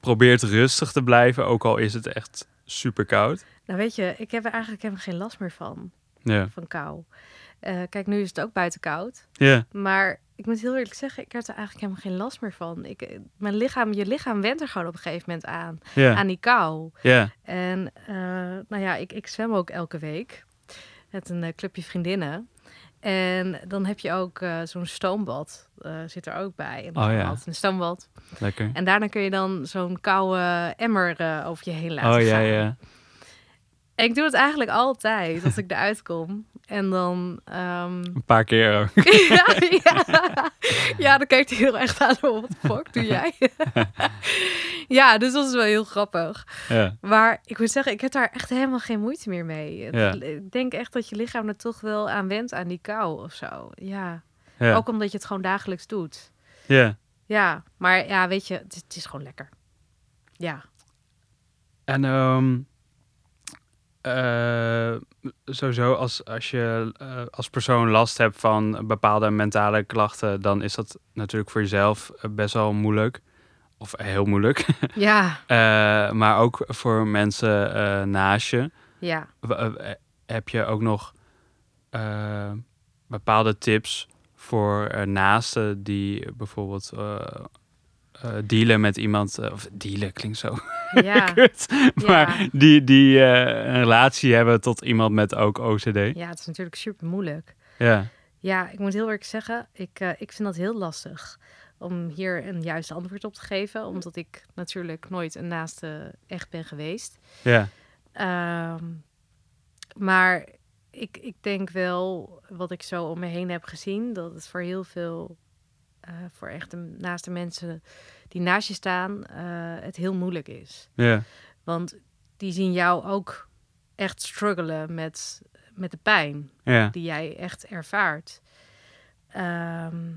probeert rustig te blijven, ook al is het echt super koud? Nou weet je, ik heb er eigenlijk helemaal geen last meer van. Ja. Van kou. Eh, kijk, nu is het ook buiten koud. Ja. Maar ik moet heel eerlijk zeggen, ik heb er eigenlijk helemaal geen last meer van. Ik, eh, mijn lichaam, je lichaam went er gewoon op een gegeven moment aan. Aan die kou. Ja. En eh, nou ja, ik, ik zwem ook elke week. Met een clubje vriendinnen. En dan heb je ook zo'n stoombad. zit er ook bij. En Oh ja. Een stoombad. Lekker. En daarna kun je dan zo'n koude emmer over je heen laten Oh ja, ja. En ik doe het eigenlijk altijd als ik eruit kom. En dan... ehm, Een paar keer ook. ja, ja. ja, dan kijkt hij heel echt aan. Wat de fuck doe jij? ja, dus dat is wel heel grappig. Ja. Maar ik moet zeggen, ik heb daar echt helemaal geen moeite meer mee. Ja. Ik denk echt dat je lichaam er toch wel aan went aan die kou of zo. Ja. Ja. Ook omdat je het gewoon dagelijks doet. ja. Ja, maar ja, weet je, het, het is gewoon lekker. Ja. En ehm eh, sowieso als, als je eh, als persoon last hebt van bepaalde mentale klachten, dan is dat natuurlijk voor jezelf eh, best wel moeilijk. Of heel moeilijk. Ja, maar ook voor mensen naast je. ja. Heb je ook nog bepaalde tips voor naasten die bijvoorbeeld eh, dealen met iemand, eh, of dealen klinkt zo Ja, kut, maar Ja. die, die eh, een relatie hebben tot iemand met ook OCD. ja, het is natuurlijk super moeilijk. Ja, Ja, ik moet heel eerlijk zeggen, ik, ik vind dat heel lastig om hier een juist antwoord op te geven. Omdat ik natuurlijk nooit een naaste echt ben geweest. ja, Ehm, maar ik, ik denk wel, wat ik zo om me heen heb gezien, dat het voor heel veel, eh, voor echt de naaste mensen die naast je staan, eh, het heel moeilijk is. ja, Want die zien jou ook echt struggelen met, met de pijn ja, die jij echt ervaart. Ehm,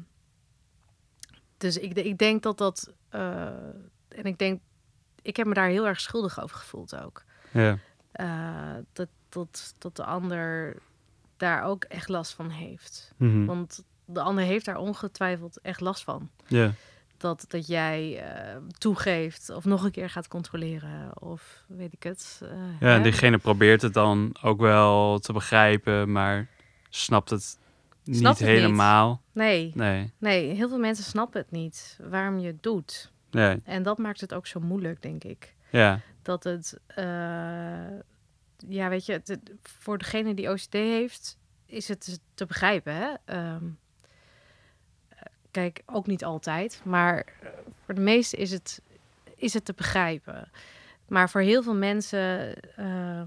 dus ik, ik denk dat dat. eh, en ik denk. Ik heb me daar heel erg schuldig over gevoeld ook. ja, dat, dat, dat de ander daar ook echt last van heeft. mhm, Want de ander heeft daar ongetwijfeld echt last van. ja, Dat, dat jij eh, toegeeft of nog een keer gaat controleren of weet ik het. eh, ja. En diegene probeert het dan ook wel te begrijpen, maar snapt het niet Snapt het niet. helemaal. Nee, Nee, nee, heel veel mensen snappen het niet waarom je het doet. nee, En dat maakt het ook zo moeilijk, denk ik. ja, Dat het, eh, ja, weet je, het, voor degene die OCD heeft, is het te begrijpen. Hè? Ehm, eh, kijk, ook niet altijd, maar eh, voor de meesten is het, is het te begrijpen. Maar voor heel veel mensen, eh,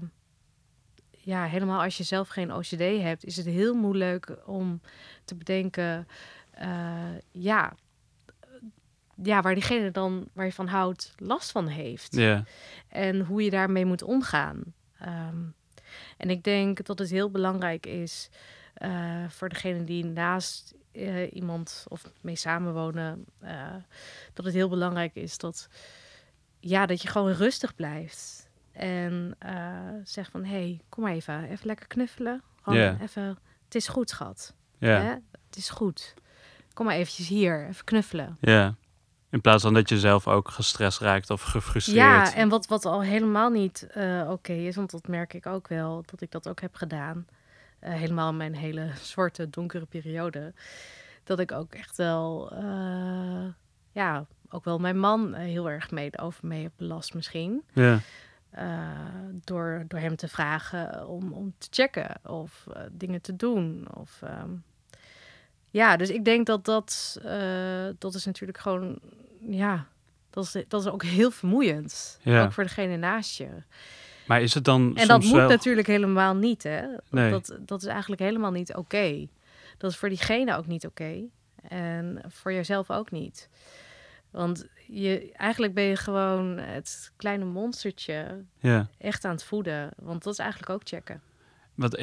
ja, helemaal als je zelf geen OCD hebt, is het heel moeilijk om te bedenken, eh, ja, ja, waar diegene dan, waar je van houdt, last van heeft. En hoe je daarmee moet omgaan. Ehm, en ik denk dat het heel belangrijk is eh, voor degene die naast eh, iemand of mee samenwonen, uh, dat het heel belangrijk is dat, ja, dat je gewoon rustig blijft. En zeg van, hé, hey, kom maar even, even lekker knuffelen. Gewoon Yeah. even, het is goed, schat. Ja. Hè? Het is goed. Kom maar eventjes hier, even knuffelen. Ja. In plaats van dat je zelf ook gestrest raakt of gefrustreerd. Ja, en wat, wat al helemaal niet eh, oké is, want dat merk ik ook wel, dat ik dat ook heb gedaan. Eh, helemaal mijn hele zwarte, donkere periode. Dat ik ook echt wel, eh, ja, ook wel mijn man eh, heel erg mee over mee heb belast misschien. Ja. Door, door hem te vragen om, om te checken of dingen te doen. Of, ehm, ja, dus ik denk dat dat, dat is natuurlijk gewoon, ja, dat is, dat is ook heel vermoeiend. Ja. Ook voor degene naast je. Maar is het dan En dat moet wel... natuurlijk helemaal niet, hè? Nee. Dat, dat is eigenlijk helemaal niet oké. Dat is voor diegene ook niet oké. En voor jezelf ook niet. Want je, eigenlijk ben je gewoon het kleine monstertje Ja. echt aan het voeden. Want dat is eigenlijk ook checken. Wat,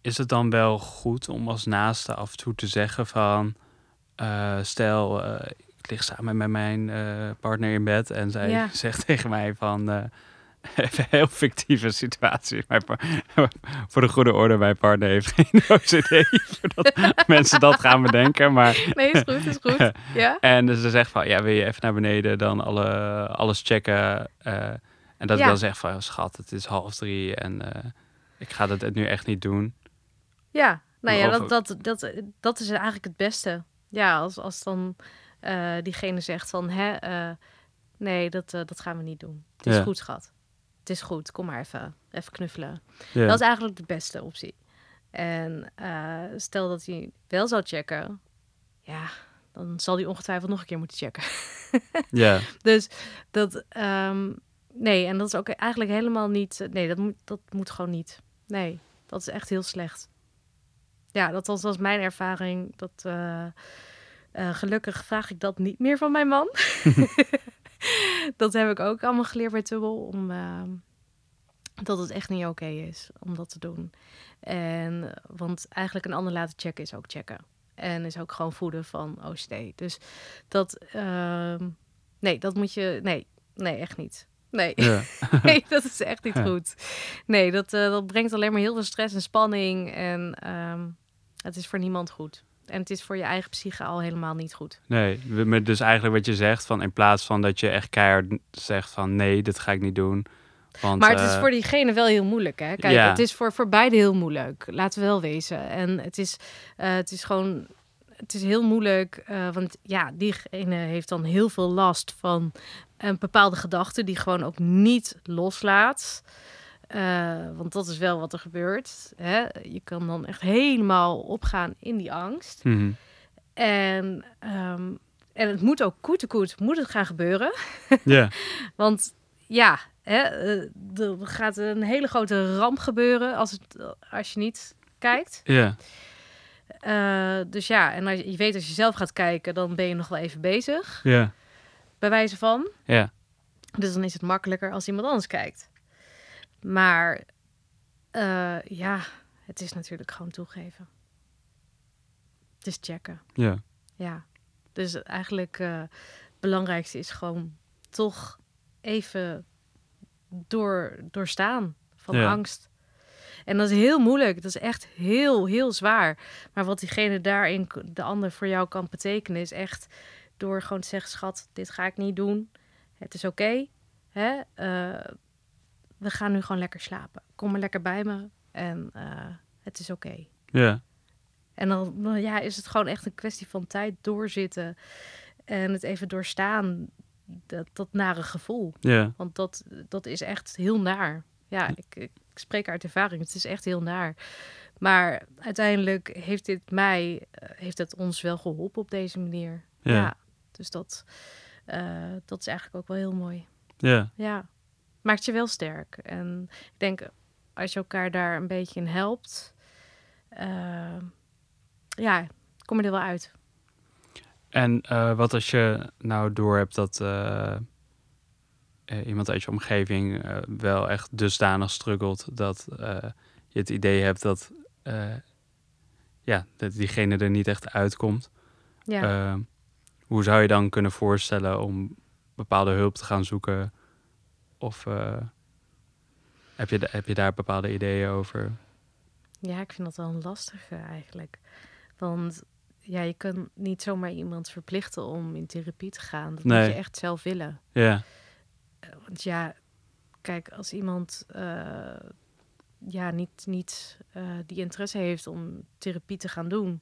is het dan wel goed om als naaste af en toe te zeggen van... eh, stel, eh, ik lig samen met mijn eh, partner in bed en zij Ja. zegt tegen mij van... even een heel fictieve situatie. Mijn voor de goede orde, mijn partner heeft geen OCD. voordat mensen dat gaan bedenken. Maar, Nee, is goed, is goed. Ja? en dus ze zegt van, ja, wil je even naar beneden dan alle, alles checken? eh, en dat Ja. ik dan zeg van, schat, het is half drie en eh, ik ga dat nu echt niet doen. Ja, nou ja, dat, dat, dat, dat is eigenlijk het beste. Ja, als, als dan eh, diegene zegt van, hè, nee, dat, dat gaan we niet doen. Het is Ja. goed, schat. Het is goed, kom maar even, even knuffelen. Ja. Dat is eigenlijk de beste optie. En eh, stel dat hij wel zou checken, ja, dan zal hij ongetwijfeld nog een keer moeten checken. ja. Dus dat, ehm, nee, en dat is ook eigenlijk helemaal niet, nee, dat moet, dat moet gewoon niet. Nee, dat is echt heel slecht. Ja, dat was, was mijn ervaring. Dat, eh, eh, gelukkig vraag ik dat niet meer van mijn man. dat heb ik ook allemaal geleerd bij Tubbel, om, ehm, dat het echt niet oké is om dat te doen. En, want eigenlijk een ander laten checken is ook checken. En is ook gewoon voeden van OCD. Dus dat, ehm, nee, dat moet je, nee, nee, echt niet. Nee, Ja. nee dat is echt niet Ja. goed. Nee, dat, eh, dat brengt alleen maar heel veel stress en spanning. En ehm, het is voor niemand goed. En het is voor je eigen psyche al helemaal niet goed. Nee, maar dus eigenlijk wat je zegt, van in plaats van dat je echt keihard zegt van nee, dit ga ik niet doen. Want, Maar het is eh, voor diegene wel heel moeilijk, hè? Kijk, Ja. het is voor, voor beide heel moeilijk. Laten we wel wezen. En het is, eh, het is gewoon... Het is heel moeilijk, eh, want ja, diegene heeft dan heel veel last van een bepaalde gedachte die gewoon ook niet loslaat. Eh, want dat is wel wat er gebeurt. Hè? Je kan dan echt helemaal opgaan in die angst. mhm. En, ehm, en het moet ook koet te koet moet het gaan gebeuren. Ja, Want ja, hè, eh, er gaat een hele grote ramp gebeuren als, het, als je niet kijkt. ja, Eh, dus ja, en als je, je weet als je zelf gaat kijken, dan ben je nog wel even bezig, ja, bij wijze van. ja, Dus dan is het makkelijker als iemand anders kijkt. Maar eh, ja, het is natuurlijk gewoon toegeven. Het is checken. ja, Ja, dus eigenlijk eh, het belangrijkste is gewoon toch even door, doorstaan van Ja. angst. En dat is heel moeilijk. Dat is echt heel, heel zwaar. Maar wat diegene daarin, de ander voor jou kan betekenen, is echt door gewoon te zeggen: schat, dit ga ik niet doen. Het is oké. hè? Eh, we gaan nu gewoon lekker slapen. Kom maar lekker bij me. En eh, het is oké. ja, En dan ja, is het gewoon echt een kwestie van tijd doorzitten. En het even doorstaan. Dat, dat nare gevoel. ja, Want dat, dat is echt heel naar. Ja, ik, ik spreek uit ervaring. Het is echt heel naar. Maar uiteindelijk heeft dit mij, eh, heeft het ons wel geholpen op deze manier. Ja. Ja. dus dat, eh, dat is eigenlijk ook wel heel mooi. ja, Ja, maakt je wel sterk. En ik denk, als je elkaar daar een beetje in helpt, eh, ja, kom je er wel uit. En eh, wat als je nou door hebt dat eh, iemand uit je omgeving wel echt dusdanig struggelt dat je het idee hebt dat, ja, dat diegene er niet echt uitkomt. Ja. Hoe zou je dan kunnen voorstellen om bepaalde hulp te gaan zoeken? Of eh, heb, je, heb je daar bepaalde ideeën over? Ja, ik vind dat wel een lastige eigenlijk. Want ja, je kan niet zomaar iemand verplichten om in therapie te gaan. Dat Nee. moet je echt zelf willen. Ja, Eh, Want ja, kijk, als iemand eh, ja, niet, niet die interesse heeft om therapie te gaan doen,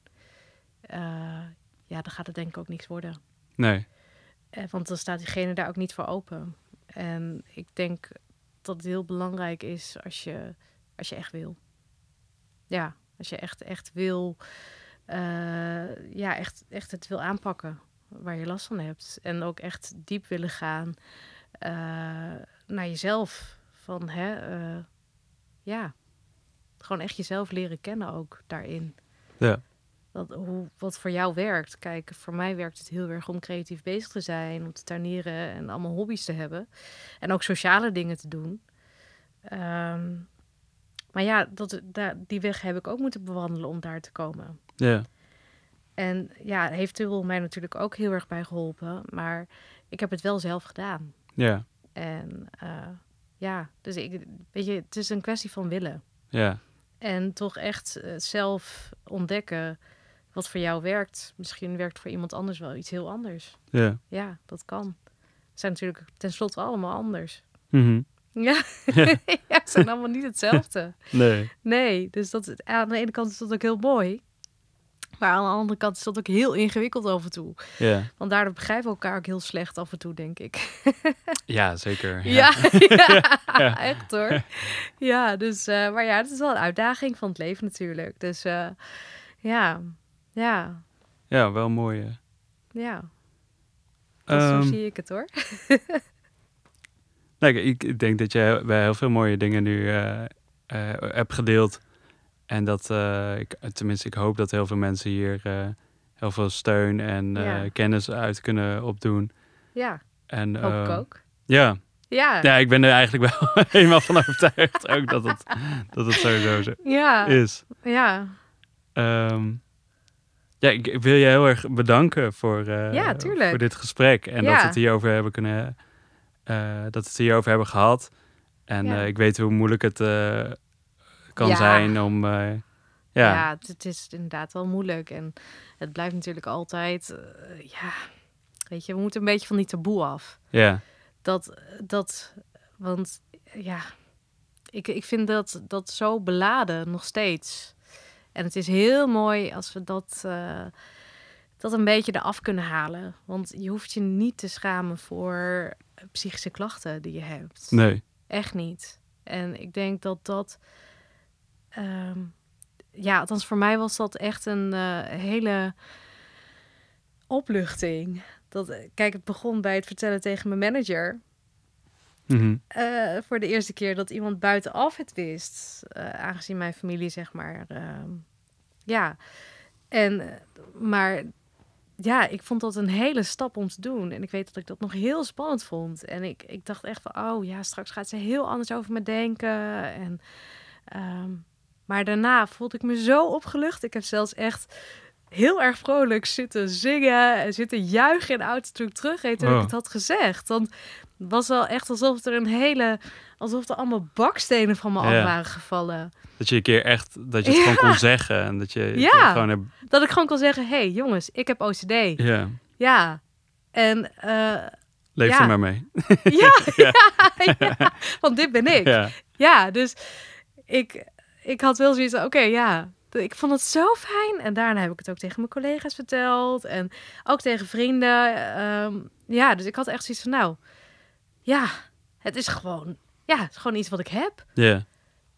ja, dan gaat het denk ik ook niks worden. nee. Want dan staat diegene daar ook niet voor open. En ik denk dat het heel belangrijk is als je, als je echt wil. Ja, als je echt, echt wil, eh, ja, echt, echt het wil aanpakken waar je last van hebt. En ook echt diep willen gaan eh, naar jezelf. Van, hè, eh, ja, gewoon echt jezelf leren kennen ook daarin. Ja. Dat, hoe, wat voor jou werkt. Kijk, voor mij werkt het heel erg om creatief bezig te zijn, om te tuinieren en allemaal hobby's te hebben. En ook sociale dingen te doen. Ehm, maar ja, dat, daar, die weg heb ik ook moeten bewandelen om daar te komen. Ja, En ja, heeft Tubbel mij natuurlijk ook heel erg bij geholpen. Maar ik heb het wel zelf gedaan. ja, En eh, ja, dus ik, weet je, het is een kwestie van willen. ja, En toch echt eh, zelf ontdekken wat voor jou werkt. Misschien werkt voor iemand anders wel iets heel anders. ja. Ja, dat kan. Ze zijn natuurlijk tenslotte allemaal anders. Mhm. Ja, ja zijn allemaal niet hetzelfde. Nee, Nee, dus dat, aan de ene kant is dat ook heel mooi. Maar aan de andere kant is dat ook heel ingewikkeld af en toe. ja. Want daardoor begrijpen we elkaar ook heel slecht af en toe, denk ik. Ja, zeker. Ja, ja, Ja. echt hoor. Ja, dus, eh, maar ja, het is wel een uitdaging van het leven natuurlijk. Dus eh, ja, ja, Ja, wel mooi. hè. ja. Dat zo Ehm, zie ik het hoor. Nee, ik, ik denk dat heel- bij heel veel mooie dingen nu eh, hebt gedeeld. En dat, eh, ik, tenminste, ik hoop dat heel veel mensen hier heel veel steun en Ja. kennis uit kunnen opdoen. Ja, En, hoop ik eh, ook. Ja. Ja, ja, ik ben er eigenlijk wel helemaal van overtuigd ook dat het, dat het sowieso zo ja, is. ja. Ehm, ja, ik, wil je heel erg bedanken voor, eh, Ja, voor dit gesprek. En dat we het hierover hebben kunnen, eh, dat we het hierover hebben gehad. En Ja. eh, ik weet hoe moeilijk het kan zijn om. ja, Ja, het, het is inderdaad wel moeilijk. En het blijft natuurlijk altijd, ja, weet je, we moeten een beetje van die taboe af. ja, Dat, dat, want ja, ik, ik vind dat, dat zo beladen nog steeds. En het is heel mooi als we dat, eh, dat een beetje eraf kunnen halen. Want je hoeft je niet te schamen voor psychische klachten die je hebt. nee, Echt niet. En ik denk dat dat. ehm, ja, althans voor mij was dat echt een eh, hele opluchting. Dat, eh, kijk, het begon bij het vertellen tegen mijn manager. Mhm. eh, voor de eerste keer dat iemand buitenaf het wist. eh, aangezien mijn familie, zeg maar. ehm, ja. En, eh, maar ja, ik vond dat een hele stap om te doen. En ik weet dat ik dat nog heel spannend vond. En ik, ik dacht echt van, oh ja, straks gaat ze heel anders over me denken. En, ehm, maar daarna voelde ik me zo opgelucht. Ik heb zelfs echt heel erg vrolijk zitten zingen en zitten juichen in de auto toen ik terugreed toen Oh. ik het had gezegd. Want het was wel echt alsof er een hele, alsof er allemaal bakstenen van me Ja. af waren gevallen. dat je een keer echt, dat je het gewoon kon zeggen. En dat je Ja. gewoon Dat ik gewoon kon zeggen, hé hey, jongens, ik heb OCD. ja, Ja. En eh, leef Ja. er maar mee. ja, ja. ja, want dit ben ik. Ja, Ja, dus ik, ik had wel zoiets van, oké, ja. Ik vond het zo fijn. En daarna heb ik het ook tegen mijn collega's verteld. En ook tegen vrienden. Ehm, ja, dus ik had echt zoiets van, nou... Ja, het is gewoon... Ja, het is gewoon iets wat ik heb. ja,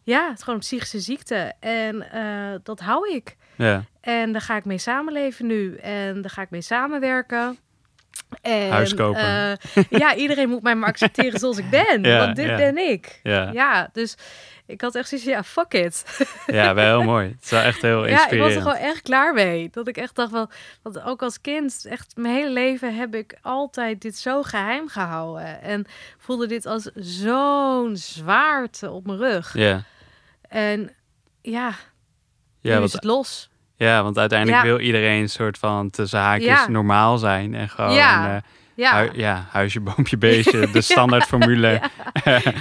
Ja, het is gewoon een psychische ziekte. En eh, dat hou ik. ja, En daar ga ik mee samenleven nu. En daar ga ik mee samenwerken. En, Huis kopen. eh, ja, iedereen moet mij maar accepteren zoals ik ben. Ja, want dit ja. ben ik. Ja, Ja, dus ik had echt zoiets ja, fuck it. ja wel heel mooi. Het is wel echt heel Ja, ik was inspirerend. er gewoon echt klaar mee. Dat ik echt dacht wel, want ook als kind, echt mijn hele leven heb ik altijd dit zo geheim gehouden. En voelde dit als zo'n zwaarte op mijn rug. Ja, En ja, ja, nu is het los. ja, want uiteindelijk Ja. wil iedereen een soort van tussen haakjes Ja. normaal zijn. En gewoon Ja. eh, Ja, ja, huisje, boompje, beestje. De standaardformule.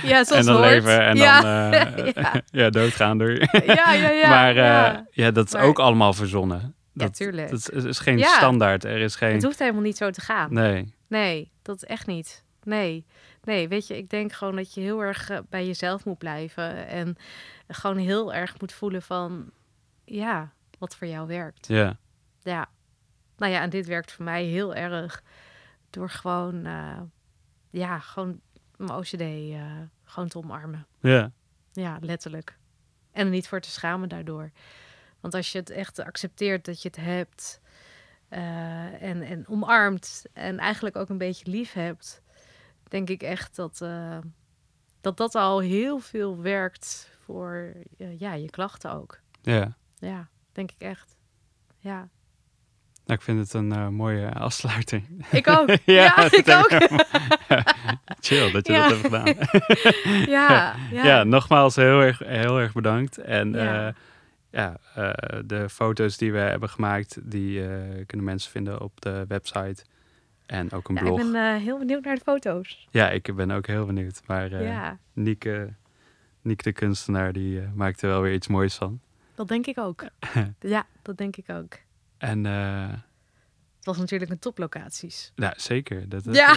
ja zoals en dan hoort. leven en ja. dan eh, ja. ja, doodgaan door. ja, ja, ja. maar eh, ja. ja. dat is Maar- ook allemaal verzonnen. Ja, Dat, tuurlijk. dat is, is geen Ja. standaard. Er is geen... Het hoeft helemaal niet zo te gaan. Nee, Nee, dat is echt niet. Nee. Nee, weet je, ik denk gewoon dat je heel erg eh, bij jezelf moet blijven. En gewoon heel erg moet voelen van, ja, wat voor jou werkt. ja. Ja. Nou ja, en dit werkt voor mij heel erg door gewoon, eh, ja, gewoon mijn OCD eh, gewoon te omarmen. Ja, Ja, letterlijk. En er niet voor te schamen daardoor. Want als je het echt accepteert dat je het hebt eh, en, en omarmt en eigenlijk ook een beetje lief hebt, denk ik echt dat dat, dat al heel veel werkt voor ja, je klachten ook. ja. Ja, denk ik echt. Ja, Nou, ik vind het een eh, mooie afsluiting. ik ook. Ja, ik ook. Chill dat je Ja. dat hebt gedaan. ja, Ja, ja. nogmaals heel erg, heel erg bedankt. En Ja. ja, ja eh, de foto's die we hebben gemaakt, die eh, kunnen mensen vinden op de website. En ook een Ja, ik blog. ben eh, heel benieuwd naar de foto's. Ja, ik ben ook heel benieuwd. Maar eh Nieke, Nieke de kunstenaar, die eh, maakt er wel weer iets moois van. dat denk ik ook. ja, dat denk ik ook. En eh, Het was natuurlijk een toplocaties. nou, zeker. Dat Ja.